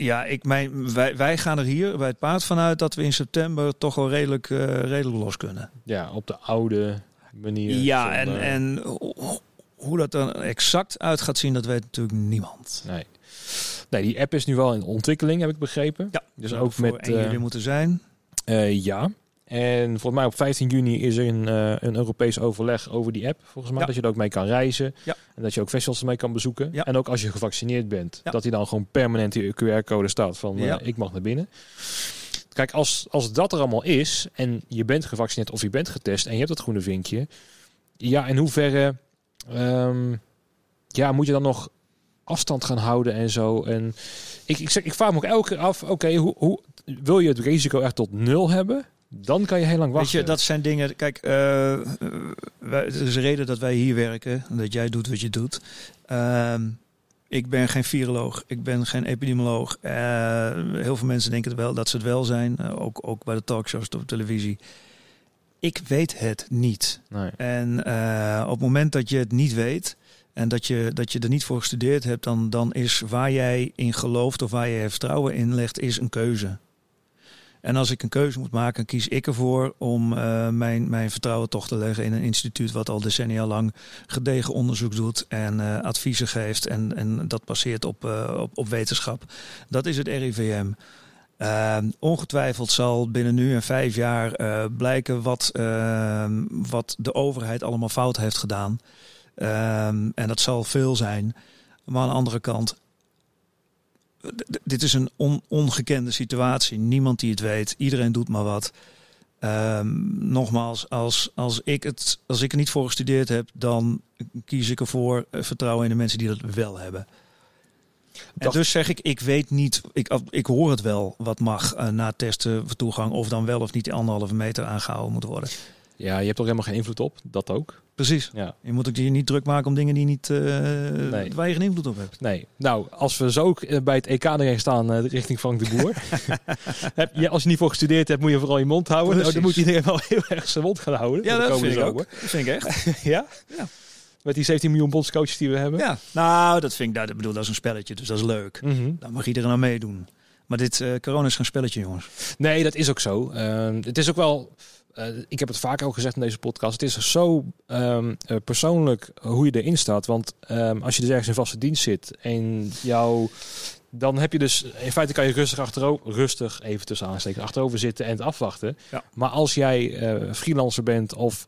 ja, ik mijn, wij, wij gaan er hier bij het paard vanuit dat we in september toch wel redelijk, eh, redelijk los kunnen. ja, op de oude manier. Ja, en, en ho- hoe dat er exact uit gaat zien, dat weet natuurlijk niemand. Nee. nee, die app is nu wel in ontwikkeling, heb ik begrepen. Ja, Dus ook voor met... 1 eh, juli moeten zijn. Eh, ja. En volgens mij op 15 juni is er een, eh, een Europees overleg over die app. Volgens mij Ja. dat je er ook mee kan reizen. Ja. En dat je ook festivals ermee kan bezoeken. Ja. En ook als je gevaccineerd bent. Dat hij dan gewoon permanent die QR-code staat van eh, ik mag naar binnen. Kijk, als, als dat er allemaal is en je bent gevaccineerd of je bent getest en je hebt dat groene vinkje. Ja, in hoeverre ehm, ja, moet je dan nog afstand gaan houden en zo. En ik, ik, zeg, ik vraag me ook elke keer af, oké, hoe, hoe wil je het risico echt tot nul hebben? Dan kan je heel lang wachten. Weet je, dat zijn dingen. Kijk, uh, wij, er is een reden dat wij hier werken. Dat jij doet wat je doet. Uh, ik ben geen viroloog, ik ben geen epidemioloog. Uh, heel veel mensen denken het wel dat ze het wel zijn. Uh, ook, ook bij de talkshows op televisie. Ik weet het niet. Nee. En op het moment dat je het niet weet, en dat je, dat je er niet voor gestudeerd hebt, dan, dan is waar jij in gelooft of waar je vertrouwen in legt, is een keuze. En als ik een keuze moet maken, kies ik ervoor om uh, mijn, mijn vertrouwen toch te leggen in een instituut wat al decennia lang gedegen onderzoek doet en uh, adviezen geeft. En, en dat baseert op, uh, op, op wetenschap. Dat is het RIVM. ongetwijfeld zal binnen nu en vijf jaar blijken wat, wat de overheid allemaal fout heeft gedaan. Um, en dat zal veel zijn. Maar aan de andere kant, dit is een on ongekende situatie. Niemand die het weet. Iedereen doet maar wat. Um, nogmaals, als, als, ik het, als ik er niet voor gestudeerd heb, dan kies ik ervoor uh, vertrouwen in de mensen die dat wel hebben. En dus zeg ik, ik weet niet, ik, ik hoor het wel wat mag uh, na testen voor toegang, of dan wel of niet anderhalve meter aangehouden moet worden. Ja, je hebt er helemaal geen invloed op, dat ook. Precies. Ja. Je moet ook je niet druk maken om dingen die niet, uh, nee. waar je geen invloed op hebt. Nee. Nou, als we zo bij het EK erin staan uh, richting Frank de Boer. heb je, als je niet voor gestudeerd hebt, moet je vooral je mond houden. Nou, dan moet iedereen wel heel erg zijn mond gaan houden. Ja, dat vind ik ook. Dat vind ik echt. ja? Ja. Met die 17 miljoen bondscoaches die we hebben. Ja, nou, dat vind ik, dat, bedoel, dat is een spelletje, dus dat is leuk. Mm -hmm. Daar mag iedereen aan meedoen. Maar dit, uh, corona is geen spelletje, jongens. Nee, dat is ook zo. Uh, het is ook wel... Uh, ik heb het vaak ook gezegd in deze podcast. Het is zo um, uh, persoonlijk hoe je erin staat. Want um, als je dus ergens in vaste dienst zit en jou. Dan heb je dus, in feite kan je rustig achterover, rustig even tussen aansteken, achterover zitten en het afwachten. Ja. Maar als jij uh, freelancer bent of,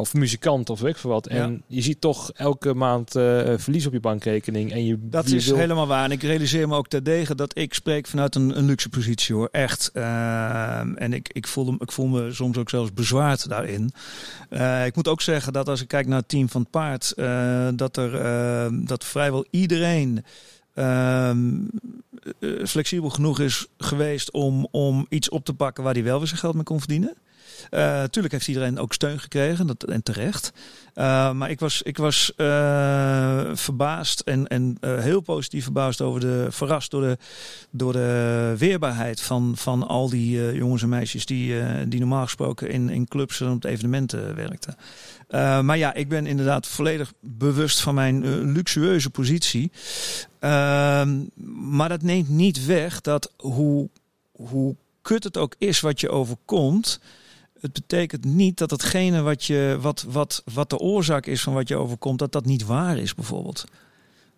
of muzikant of weet ik veel wat, en Ja. je ziet toch elke maand uh, verlies op je bankrekening en je Dat je is wil- helemaal waar. En ik realiseer me ook terdege dat ik spreek vanuit een, een luxe positie hoor. Echt. Ehm, en ik, ik, voel, ik voel me soms ook zelfs bezwaard daarin. Eh, ik moet ook zeggen dat als ik kijk naar het team van het paard, eh, dat er eh, dat vrijwel iedereen. ehm, eh, flexibel genoeg is geweest om, om iets op te pakken waar hij wel weer zijn geld mee kon verdienen. Uh, tuurlijk heeft iedereen ook steun gekregen, dat, en terecht. Uh, maar ik was, ik was uh, verbaasd en, en heel positief verbaasd over de, verrast door de, door de weerbaarheid van, van al die jongens en meisjes die, die normaal gesproken in, in clubs en op evenementen werkten. maar ja, ik ben inderdaad volledig bewust van mijn luxueuze positie. Ehm, maar dat neemt niet weg dat hoe, hoe kut het ook is wat je overkomt het betekent niet dat hetgene wat, je, wat, wat, wat de oorzaak is van wat je overkomt, dat dat niet waar is, bijvoorbeeld.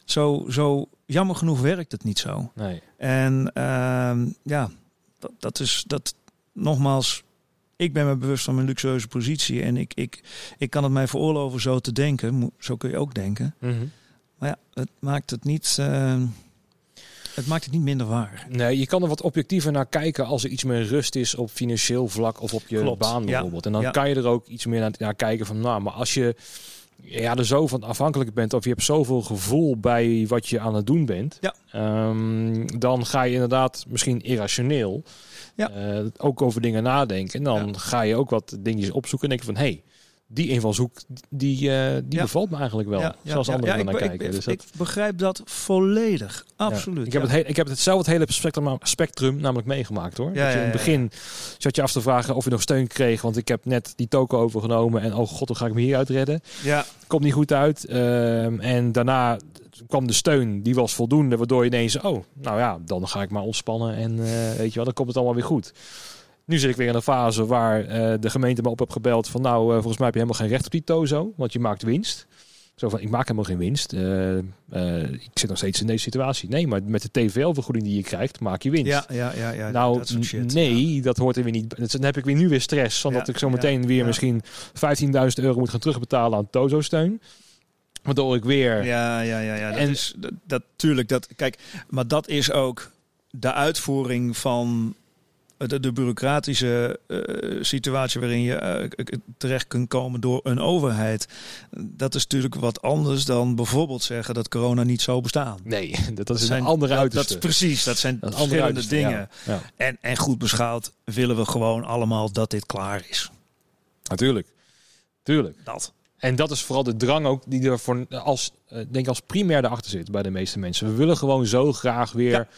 Zo, zo jammer genoeg werkt het niet zo. Nee. En uh, ja, dat, dat is dat nogmaals. Ik ben me bewust van mijn luxueuze positie en ik, ik, ik kan het mij veroorloven zo te denken. Zo kun je ook denken. Mm -hmm. Maar ja, het maakt het niet. Uh, het maakt het niet minder waar. Nee, je kan er wat objectiever naar kijken als er iets meer rust is op financieel vlak of op je Klopt, baan bijvoorbeeld. Ja, en dan ja. kan je er ook iets meer naar, naar, kijken van, nou, maar als je ja, er zo van afhankelijk bent of je hebt zoveel gevoel bij wat je aan het doen bent, ja. um, dan ga je inderdaad misschien irrationeel ja. uh, ook over dingen nadenken. En dan ga je ook wat dingetjes opzoeken en denken van, hé, hey, die invalshoek, die, uh, die ja. bevalt me eigenlijk wel. Ja, zoals anderen naar kijken. Ik, dus ik begrijp dat volledig. Absoluut. Ik, heb het heel, ik heb het zelf het hele spectrum, spectrum namelijk meegemaakt hoor. Dat je in het begin zat je af te vragen of je nog steun kreeg. Want ik heb net die token overgenomen. En oh god, hoe ga ik me hieruit redden? Ja. Komt niet goed uit. Uh, en daarna kwam de steun, die was voldoende. Waardoor je ineens, oh, nou ja, dan ga ik maar ontspannen. En uh, weet je wel, dan komt het allemaal weer goed. Nu zit ik weer in een fase waar uh, de gemeente me op heb gebeld van nou, uh, volgens mij heb je helemaal geen recht op die tozo, want je maakt winst. Zo van, ik maak helemaal geen winst. Uh, ik zit nog steeds in deze situatie. Nee, maar met de TVL-vergoeding die je krijgt, maak je winst. Ja, ja, ja. ja nou, dat shit, nee, ja. dat hoort er weer niet. Dan heb ik weer nu weer stress, omdat ja, ik zo meteen weer misschien 15.000 euro moet gaan terugbetalen aan tozo-steun. Waardoor ik weer... Ja, ja, ja. ja. Dat en, is, dat, dat, tuurlijk, dat, kijk, maar dat is ook de uitvoering van de, de bureaucratische uh, situatie waarin je uh, terecht kunt komen door een overheid. Dat is natuurlijk wat anders dan bijvoorbeeld zeggen dat corona niet zou bestaan. Nee, dat, dat is een andere uiterste. Dat, precies, dat zijn dat verschillende dingen. Ja, ja. En, en goed beschouwd willen we gewoon allemaal dat dit klaar is. Natuurlijk. Tuurlijk. Dat. En dat is vooral de drang ook die er voor als, denk als primair erachter zit bij de meeste mensen. We willen gewoon zo graag weer ja.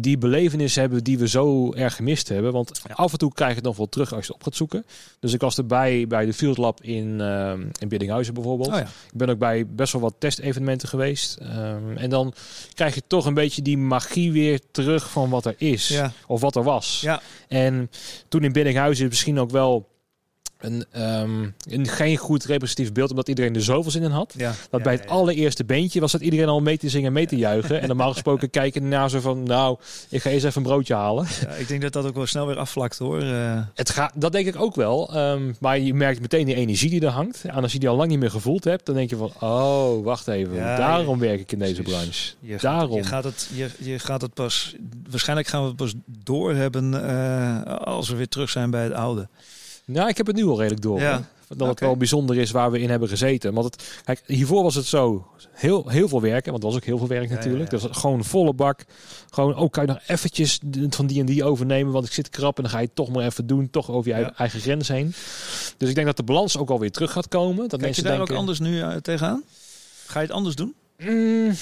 Die belevenis hebben die we zo erg gemist hebben. Want ja. af en toe krijg je het nog wel terug als je het op gaat zoeken. Dus ik was erbij bij de Field Lab in, uh, in Biddinghuizen bijvoorbeeld. Oh ja. Ik ben ook bij best wel wat testevenementen geweest. Um, en dan krijg je toch een beetje die magie weer terug van wat er is. Of wat er was. En toen in Biddinghuizen misschien ook wel een, um, een geen goed representatief beeld, omdat iedereen er zoveel zin in had. Ja, dat ja, bij het ja, allereerste beentje was dat iedereen al mee te zingen, mee te juichen. en normaal gesproken kijken naar zo van, nou, ik ga eens even een broodje halen. ik denk dat dat ook wel snel weer afvlakt hoor. Uh... Het gaat, dat denk ik ook wel. Um, maar je merkt meteen die energie die er hangt. En als je die al lang niet meer gevoeld hebt, dan denk je van, oh, wacht even. daarom werk ik in deze branche. Je daarom. je gaat, het, je, je gaat het pas, waarschijnlijk gaan we het pas doorhebben uh, als we weer terug zijn bij het oude. Nou, ik heb het nu al redelijk door. Ja. Dat okay. het wel bijzonder is waar we in hebben gezeten. Want het, kijk, hiervoor was het zo heel, heel veel werken. Want het was ook heel veel werk natuurlijk. Ja, ja, ja. Dus gewoon volle bak. Gewoon, ook oh, kan je nog eventjes van die en die overnemen. Want ik zit krap en dan ga je het toch maar even doen. Toch over je eigen grens heen. Dus ik denk dat de balans ook alweer terug gaat komen. Dat Kijk mensen je daar denken, ook anders nu uh, tegenaan? Ga je het anders doen? Mm,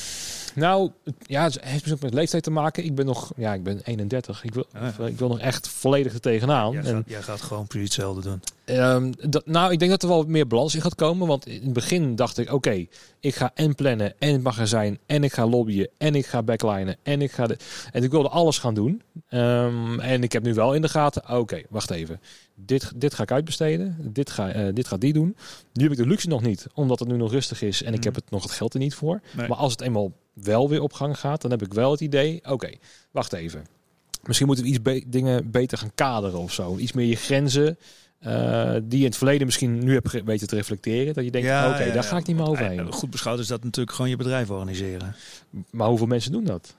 nou, ja, het heeft misschien ook met leeftijd te maken. Ik ben nog, ja, ik ben 31. Ik wil, ja. ik wil nog echt volledig er tegenaan. Jij, en, gaat, jij gaat gewoon precies hetzelfde doen. Um, dat, nou, ik denk dat er wel meer balans in gaat komen. Want in het begin dacht ik, oké, okay, ik ga en plannen en het magazijn en ik ga lobbyen en ik ga backlinen en ik ga de, en ik wilde alles gaan doen. Um, en ik heb nu wel in de gaten, oké, okay, wacht even. Dit, dit ga ik uitbesteden. Dit, ga, uh, dit gaat die doen. Nu heb ik de luxe nog niet, omdat het nu nog rustig is en ik heb het nog het geld er niet voor. Nee. Maar als het eenmaal wel weer op gang gaat, dan heb ik wel het idee, oké, okay, wacht even. Misschien moeten we iets be dingen beter gaan kaderen of zo. Iets meer je grenzen. Uh, die je in het verleden misschien nu hebt weten te reflecteren. Dat je denkt, ja, oké, okay, ja, daar ja. ga ik niet meer overheen. Ja, goed beschouwd is dat natuurlijk gewoon je bedrijf organiseren. Maar hoeveel mensen doen dat?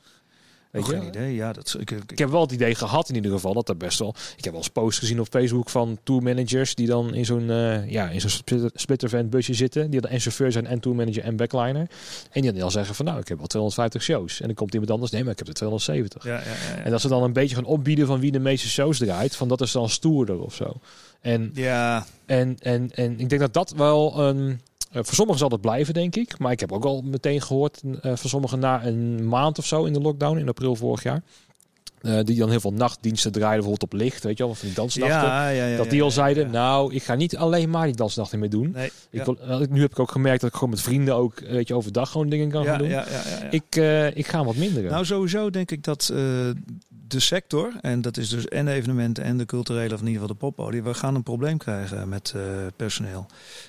Weet je? Geen idee, ja. Dat, ik, ik, ik, heb wel het idee gehad in ieder geval dat er best wel... Ik heb wel eens posts gezien op Facebook van tourmanagers die dan in zo'n uh, ja, in zo'n splitter van busje zitten. Die dan en chauffeur zijn en tourmanager en backliner. En die dan zeggen van nou, ik heb wel 250 shows. En dan komt iemand anders, nee, maar ik heb er 270. Ja, ja, ja, en dat ze dan een beetje gaan opbieden van wie de meeste shows draait. Van dat is dan stoerder of zo. En, ja. en, en, en ik denk dat dat wel een... Uh, voor sommigen zal dat blijven, denk ik. Maar ik heb ook al meteen gehoord uh, van sommigen na een maand of zo in de lockdown in april vorig jaar. Uh, die dan heel veel nachtdiensten draaiden, bijvoorbeeld op licht, weet je wel, van die dansnachten. Ja, ja, ja, dat die al zeiden, nou, ik ga niet alleen maar die dansnachten meer doen. Nee, ik wil, nu heb ik ook gemerkt dat ik gewoon met vrienden ook, weet je, overdag gewoon dingen kan gaan doen. Ik, ik ga wat minder. Nou, sowieso denk ik dat de sector, en dat is dus en de evenementen en de culturele, of in ieder geval de poppodia, we gaan een probleem krijgen met uh, personeel.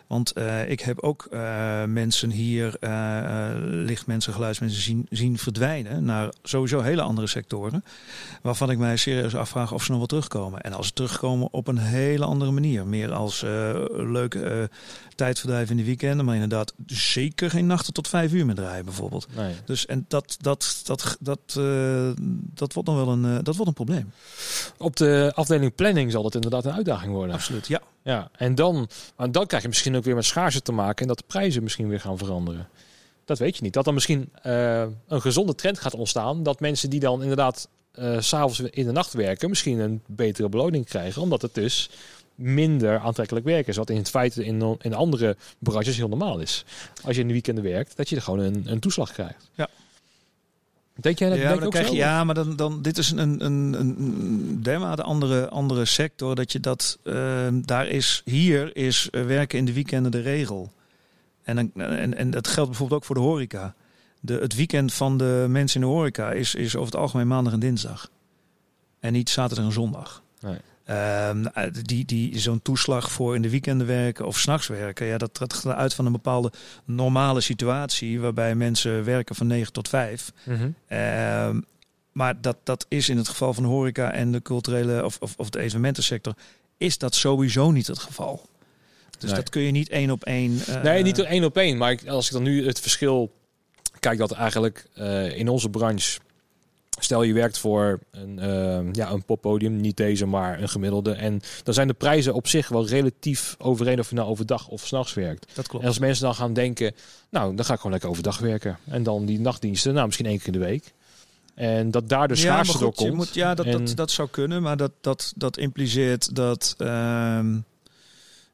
Want uh, ik heb ook uh, mensen hier, lichtmensen, geluidsmensen zien, zien verdwijnen naar sowieso hele andere sectoren. Waarvan ik mij serieus afvraag of ze nog wel terugkomen. En als ze terugkomen op een hele andere manier. Meer als leuke tijdverdrijf in de weekenden, maar inderdaad zeker geen nachten tot vijf uur meer draaien bijvoorbeeld. Nee. Dus en dat, dat, dat, dat, uh, dat wordt nog wel een, uh, dat wordt een probleem. Op de afdeling planning zal dat inderdaad een uitdaging worden. Absoluut, ja. Ja, en dan, maar dan krijg je misschien ook weer met schaarste te maken en dat de prijzen misschien weer gaan veranderen. Dat weet je niet. Dat dan misschien uh, een gezonde trend gaat ontstaan. Dat mensen die dan inderdaad uh, s'avonds in de nacht werken, misschien een betere beloning krijgen. Omdat het dus minder aantrekkelijk werk is. Wat in het feit in, in andere branches heel normaal is. Als je in de weekenden werkt, dat je er gewoon een, een toeslag krijgt. Ja. Denk jij dat ja, denk maar ook krijg je, ja, maar dan, dan dit is een, een, een, een dermate andere, andere sector dat je dat uh, daar is hier is uh, werken in de weekenden de regel. En, dan, en, en dat geldt bijvoorbeeld ook voor de horeca. De, het weekend van de mensen in de horeca is, is over het algemeen maandag en dinsdag. En niet zaterdag en zondag. Nee. Um, die, die, Zo'n toeslag voor in de weekenden werken of s'nachts werken, ja, dat, dat gaat uit van een bepaalde normale situatie waarbij mensen werken van 9 tot 5. Mm -hmm. um, maar dat, dat is in het geval van horeca en de culturele of, of, of de evenementensector, is dat sowieso niet het geval. Dus nee. dat kun je niet één op één. Uh, nee, niet één op één. Maar als ik dan nu het verschil kijk, dat eigenlijk uh, in onze branche Stel je werkt voor een, uh, ja, een poppodium, niet deze, maar een gemiddelde. En dan zijn de prijzen op zich wel relatief overeen of je nou overdag of s'nachts werkt. Dat klopt. En als mensen dan gaan denken, nou, dan ga ik gewoon lekker overdag werken. En dan die nachtdiensten, nou, misschien één keer in de week. En dat daar de schaarste ja, door komt. Moet, ja, dat, en... dat, dat zou kunnen, maar dat, dat, dat impliceert dat... Um,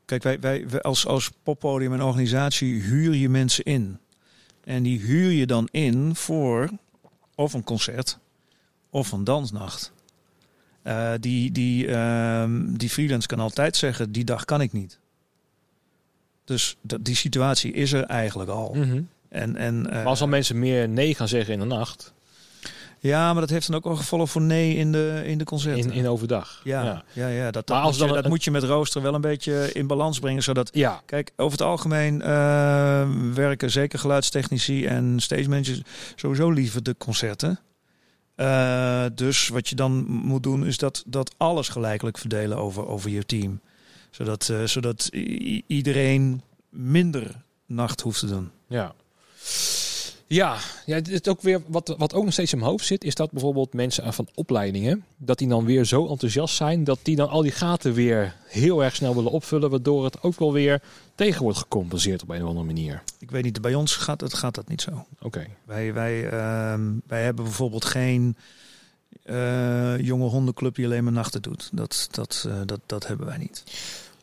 kijk, wij, wij, wij als, als poppodium en organisatie huur je mensen in. En die huur je dan in voor of een concert of een dansnacht. Uh, die, die, uh, die freelance kan altijd zeggen, die dag kan ik niet. Dus dat, die situatie is er eigenlijk al. Mm -hmm. en, en, uh, maar als dan mensen meer nee gaan zeggen in de nacht... Ja, maar dat heeft dan ook al gevolgen voor nee in de, in de concerten. In, in overdag. Ja, ja. ja, ja dat, dat, als moet, je, dat moet je met rooster wel een beetje in balans brengen. Zodat, ja. kijk, over het algemeen uh, werken zeker geluidstechnici en stage managers sowieso liever de concerten. Uh, dus wat je dan moet doen is dat, dat alles gelijkelijk verdelen over, over je team. Zodat, uh, zodat iedereen minder nacht hoeft te doen. Ja. Ja, ja het is ook weer wat, wat ook nog steeds in mijn hoofd zit, is dat bijvoorbeeld mensen van opleidingen, dat die dan weer zo enthousiast zijn, dat die dan al die gaten weer heel erg snel willen opvullen, waardoor het ook wel weer tegen wordt gecompenseerd op een of andere manier. Ik weet niet, bij ons gaat, het, gaat dat niet zo. Oké. Okay. Wij, wij, uh, wij hebben bijvoorbeeld geen uh, jonge hondenclub die alleen maar nachten doet. Dat, dat, uh, dat, dat hebben wij niet.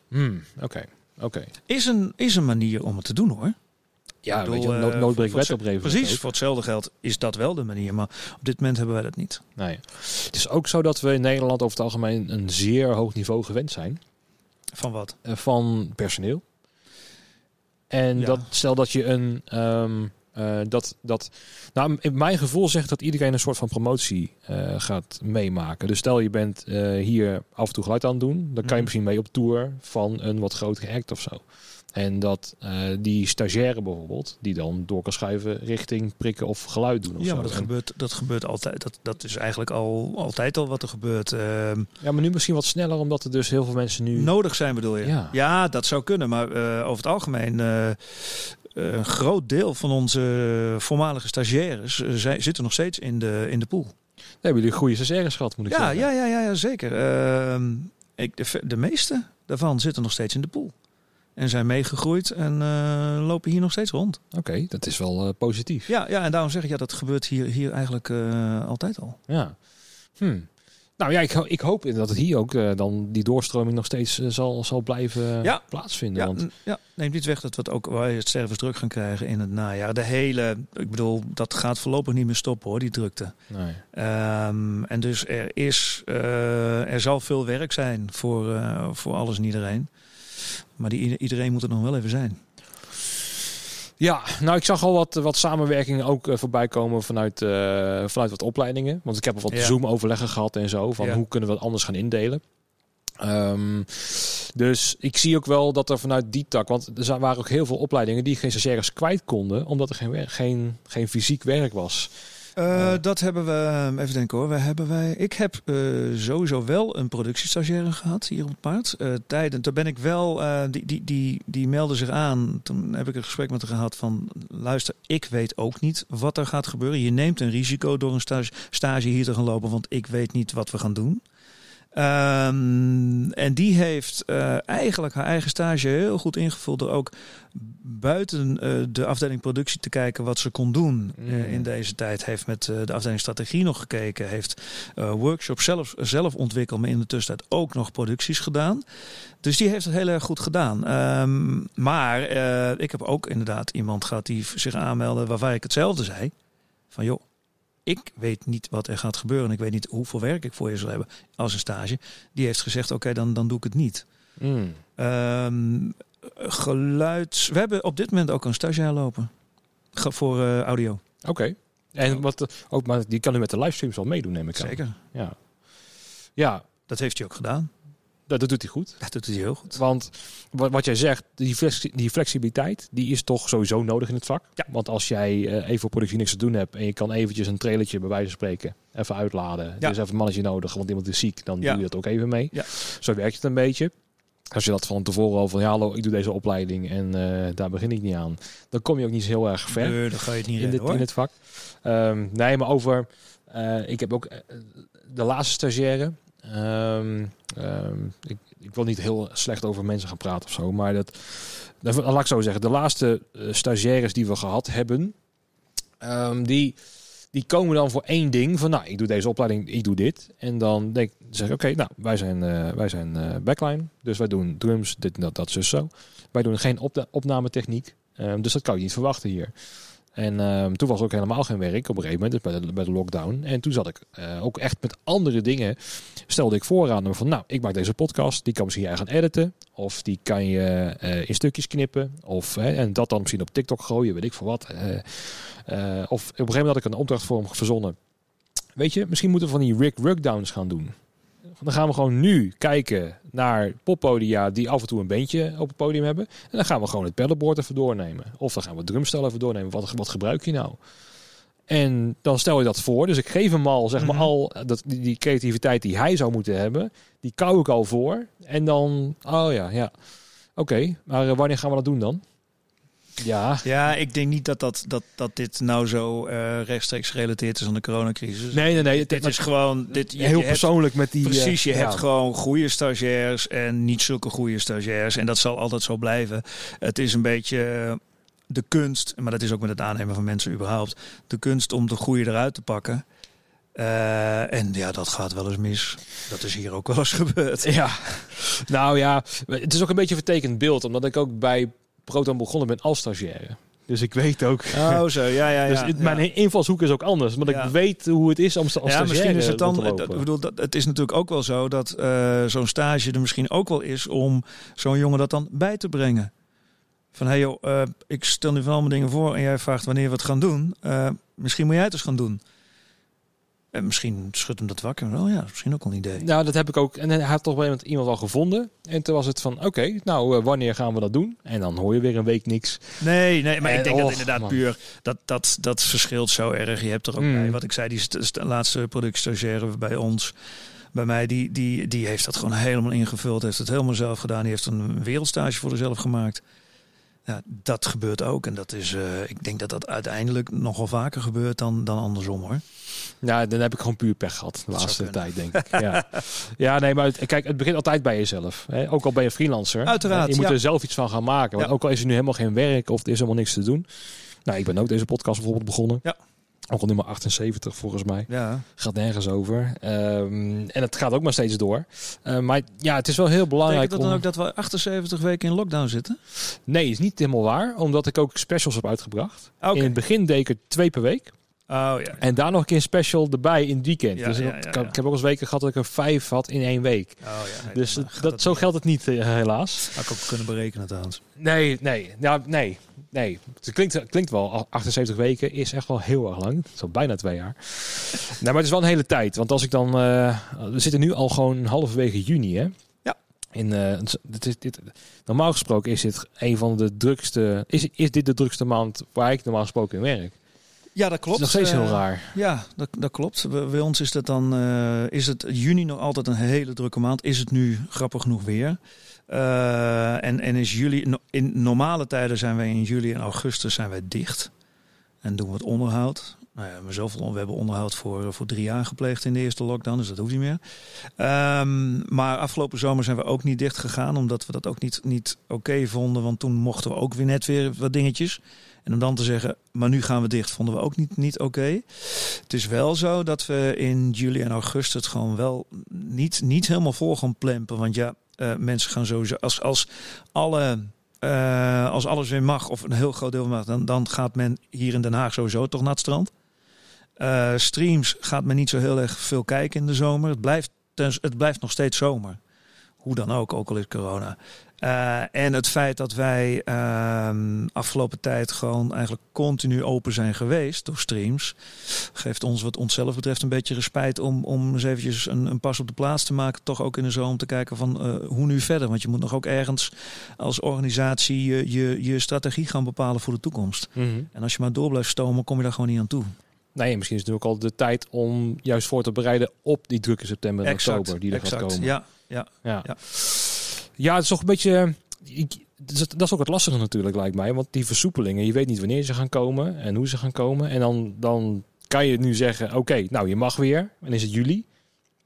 Hmm, Oké. Okay. Okay. Is, een, is een manier om het te doen hoor. Ja, weet je, nood, noodbreekt wet op Precies, voor hetzelfde geld is dat wel de manier. Maar op dit moment hebben wij dat niet. Nee. Het is ook zo dat we in Nederland over het algemeen een zeer hoog niveau gewend zijn. Van wat? Uh, van personeel. En ja. dat stel dat je een... Um, uh, dat, dat, nou, in mijn gevoel zegt dat iedereen een soort van promotie uh, gaat meemaken. Dus stel je bent hier af en toe geluid aan het doen. Dan kan je Mhm. misschien mee op tour van een wat grotere act of zo. En dat uh, die stagiaire bijvoorbeeld, die dan door kan schuiven richting prikken of geluid doen. Of ja, zo. maar dat, en, gebeurt, dat gebeurt altijd. Dat, dat is eigenlijk al, altijd al wat er gebeurt. Uh, ja, maar nu misschien wat sneller, omdat er dus heel veel mensen nu... Nodig zijn bedoel je? Ja, ja dat zou kunnen. Maar uh, over het algemeen... Uh, een groot deel van onze voormalige stagiaires zij, zitten nog steeds in de, in de pool. Dan hebben jullie goede stagiaires gehad, moet ik ja, zeggen. Ja, ja, ja, ja zeker. Uh, ik, de, de meeste daarvan zitten nog steeds in de pool. En zijn meegegroeid en uh, lopen hier nog steeds rond. Oké, okay, dat is wel uh, positief. Ja, ja, en daarom zeg ik, ja, dat gebeurt hier, hier eigenlijk uh, altijd al. Ja. Hm. Nou ja, ik, ik hoop dat het hier ook dan die doorstroming nog steeds zal, zal blijven ja. plaatsvinden. Ja, want... ja, neem niet weg dat we het ook wij het service gaan krijgen in het najaar. De hele, ik bedoel, dat gaat voorlopig niet meer stoppen hoor, die drukte. Nee. Um, en dus er is, er zal veel werk zijn voor, voor alles en iedereen. Maar die, iedereen moet er nog wel even zijn. Ja, nou ik zag al wat, wat samenwerkingen ook uh, voorbij komen vanuit, uh, vanuit wat opleidingen. Want ik heb al wat Ja. Zoom-overleggen gehad en zo. Van Ja. hoe kunnen we het anders gaan indelen. Ehm, dus ik zie ook wel dat er vanuit die tak... Want er waren ook heel veel opleidingen die geen stagiaires kwijt konden. Omdat er geen, geen, geen fysiek werk was. Ja. Dat hebben we, um, even denken hoor, wij hebben wij, ik heb uh, sowieso wel een productiestagiaire gehad hier op het paard. Uh, tijdens, daar ben ik wel, die, die, die, die meldde zich aan. Toen heb ik een gesprek met haar gehad van, luister, ik weet ook niet wat er gaat gebeuren. Je neemt een risico door een stage, stage hier te gaan lopen, want ik weet niet wat we gaan doen. En die heeft uh, eigenlijk haar eigen stage heel goed ingevuld door ook buiten uh, de afdeling productie te kijken wat ze kon doen uh, Mm. in deze tijd. Heeft met de afdeling strategie nog gekeken. Heeft workshops zelf, zelf ontwikkeld, maar in de tussentijd ook nog producties gedaan. Dus die heeft het heel erg goed gedaan. Um, maar ik heb ook inderdaad iemand gehad die zich aanmeldde waarvan ik hetzelfde zei. Van joh, ik weet niet wat er gaat gebeuren. Ik weet niet hoeveel werk ik voor je zal hebben als een stage. Die heeft gezegd, oké, okay, dan, dan doe ik het niet. Mm. Um, geluids... We hebben op dit moment ook een stagiair lopen. Voor uh, audio. Oké. Okay. En wat, ook, maar die kan nu met de livestreams al meedoen, neem ik aan. Zeker. Ja. Ja. Dat heeft hij ook gedaan. Dat, dat doet hij goed. Dat doet hij heel goed. Want wat, wat jij zegt, die, die flexibiliteit, die is toch sowieso nodig in het vak. Ja. Want als jij uh, even voor productie niks te doen hebt en je kan eventjes een trailertje bij wijze van spreken even uitladen. Ja. Er is even een mannetje nodig, want iemand is ziek, dan ja. doe je dat ook even mee. Ja. Zo werkt het een beetje. Als je dat van tevoren al van ja, hallo, ik doe deze opleiding en uh, daar begin ik niet aan. Dan kom je ook niet zo heel erg ver. Nee, dan ga je het niet in, redden, dit, in het vak. Um, nee, maar over ik heb ook de laatste stagiaire. Ehm, ehm, ik, ik, wil niet heel slecht over mensen gaan praten of zo, maar dat, dat laat ik zo zeggen. De laatste stagiaires die we gehad hebben, um, die die komen dan voor één ding van, nou, ik doe deze opleiding, ik doe dit. En dan denk zeg ik, oké, nou, wij zijn, uh, wij zijn uh, backline, dus wij doen drums, dit, dat, dat, dus zo. Wij doen geen op opnametechniek, dus dat kan je niet verwachten hier. En um, toen was er ook helemaal geen werk op een gegeven moment, dus bij de, bij de lockdown. En toen zat ik uh, ook echt met andere dingen, stelde ik voor aan van, nou, ik maak deze podcast, die kan misschien jij gaan editen. Of die kan je uh, in stukjes knippen. Of, en dat dan misschien op TikTok gooien, weet ik voor wat. Uh, of op een gegeven moment had ik een opdracht voor hem verzonnen. Weet je, misschien moeten we van die Rick Rugdowns gaan doen. Dan gaan we gewoon nu kijken naar poppodia die af en toe een beentje op het podium hebben. En dan gaan we gewoon het pedalboard even doornemen. Of dan gaan we het drumstel even doornemen. Wat, wat gebruik je nou? En dan stel je dat voor. Dus ik geef hem al, zeg maar, mhm. al dat, die, creativiteit die hij zou moeten hebben. Die kou ik al voor. En dan, oh ja, ja. Oké, maar eh, wanneer gaan we dat doen dan? Ja. ja, ik denk niet dat, dat, dat, dat dit nou zo uh, rechtstreeks gerelateerd is aan de coronacrisis. Nee, nee, nee. Dit, is gewoon dit, je, heel persoonlijk met die. Precies, je eh, hebt gewoon goede stagiairs en niet zulke goede stagiairs. En dat zal altijd zo blijven. Het is een beetje de kunst, maar dat is ook met het aannemen van mensen überhaupt. De kunst om de goede eruit te pakken. Uh, en ja, dat gaat wel eens mis. Dat is hier ook wel eens gebeurd. Ja, nou ja, het is ook een beetje een vertekend beeld, omdat ik ook bij Proton begonnen ben als stagiaire. Dus ik weet ook. Oh, zo, ja, ja. ja dus mijn invalshoek is ook anders. Want ik weet hoe het is om als ja, misschien is het dan. Ik bedoel, dat, het is natuurlijk ook wel zo dat uh, zo'n stage er misschien ook wel is om zo'n jongen dat dan bij te brengen. Van hey joh, uh, ik stel nu van allemaal dingen voor en jij vraagt wanneer we het gaan doen. Uh, misschien moet jij het eens gaan doen. En misschien schudt hem dat wakker. Wel ja, misschien ook al een idee. Nou, dat heb ik ook. En hij had toch wel iemand al gevonden. En toen was het van, oké, nou, uh, wanneer gaan we dat doen? En dan hoor je weer een week niks. Nee, nee, maar en, ik denk dat inderdaad puur, dat, dat, dat verschilt zo erg. Je hebt er ook mm. bij, wat ik zei, die st laatste productstagiaire bij ons, bij mij, die, die, die heeft dat gewoon helemaal ingevuld. Heeft het helemaal zelf gedaan. Die heeft een wereldstage voor zichzelf gemaakt. Ja, dat gebeurt ook. En dat is, uh, ik denk dat dat uiteindelijk nogal vaker gebeurt dan, dan andersom hoor. Ja, dan heb ik gewoon puur pech gehad de laatste tijd, denk ik. Ja. ja, nee, maar kijk, het begint altijd bij jezelf. Hè? Ook al ben je freelancer. Uiteraard. Je moet er zelf iets van gaan maken. Want ook al is er nu helemaal geen werk of er is helemaal niks te doen. Nou, ik ben ook deze podcast bijvoorbeeld begonnen. Ja. Ook al nummer 78 volgens mij. Ja. Gaat nergens over. Um, en het gaat ook maar steeds door. Uh, maar ja, het is wel heel belangrijk. Denk dat dan ook dat we 78 weken in lockdown zitten? Nee, is niet helemaal waar. Omdat ik ook specials heb uitgebracht. Okay. In het begin deed ik er twee per week. Oh, ja. En daar nog een keer een special erbij in het weekend. Ja, dus ik, ik heb ook eens weken gehad dat ik er vijf had in één week. Oh, ja, nee, dus dat, zo geldt het niet, uh, helaas. Had ik ook kunnen berekenen trouwens. Nee, nee, ja, nee, nee. Het klinkt, klinkt wel, 78 weken is echt wel heel erg lang. Zo bijna twee jaar. nou, maar het is wel een hele tijd. Want als ik dan, uh, we zitten nu al gewoon halverwege juni, hè? Ja. In, uh, dit is, dit, normaal gesproken is dit een van de drukste, is, is dit de drukste maand waar ik normaal gesproken in werk. Ja, dat klopt. nog steeds heel eh, raar. Ja, dat, dat klopt. Bij, ons is dat dan uh, is het juni nog altijd een hele drukke maand. Is het nu grappig genoeg weer. Uh, en, en is juli, in normale tijden zijn wij in juli en augustus zijn wij dicht. En doen we het onderhoud. Nou ja, we, we hebben onderhoud voor, voor drie jaar gepleegd in de eerste lockdown, dus dat hoeft niet meer. Um, maar afgelopen zomer zijn we ook niet dicht gegaan, omdat we dat ook niet, niet oké vonden. Want toen mochten we ook weer net weer wat dingetjes. En om dan te zeggen, maar nu gaan we dicht, vonden we ook niet, niet oké. Het is wel zo dat we in juli en augustus het gewoon wel niet, niet helemaal vol gaan plempen. Want ja, uh, mensen gaan sowieso, als, als, alle, uh, als alles weer mag, of een heel groot deel mag, dan, dan gaat men hier in Den Haag sowieso toch naar het strand. Uh, streams gaat men niet zo heel erg veel kijken in de zomer. Het blijft, het blijft nog steeds zomer. Hoe dan ook, ook al is corona. Uh, en het feit dat wij uh, afgelopen tijd gewoon eigenlijk continu open zijn geweest door streams, geeft ons wat onszelf betreft een beetje respijt om, om eens eventjes een, een pas op de plaats te maken. Toch ook in de zomer om te kijken van uh, hoe nu verder. Want je moet nog ook ergens als organisatie je, je, je strategie gaan bepalen voor de toekomst. Mm -hmm. En als je maar door blijft stomen, kom je daar gewoon niet aan toe. Nee, misschien is het ook al de tijd om juist voor te bereiden op die drukke september en exact, oktober die er exact, gaat komen. Ja, ja, ja. ja. Ja, het is toch een beetje. dat is ook het lastige natuurlijk, lijkt mij. Want die versoepelingen, je weet niet wanneer ze gaan komen en hoe ze gaan komen. En dan, dan kan je nu zeggen, oké, nou je mag weer. En is het juli.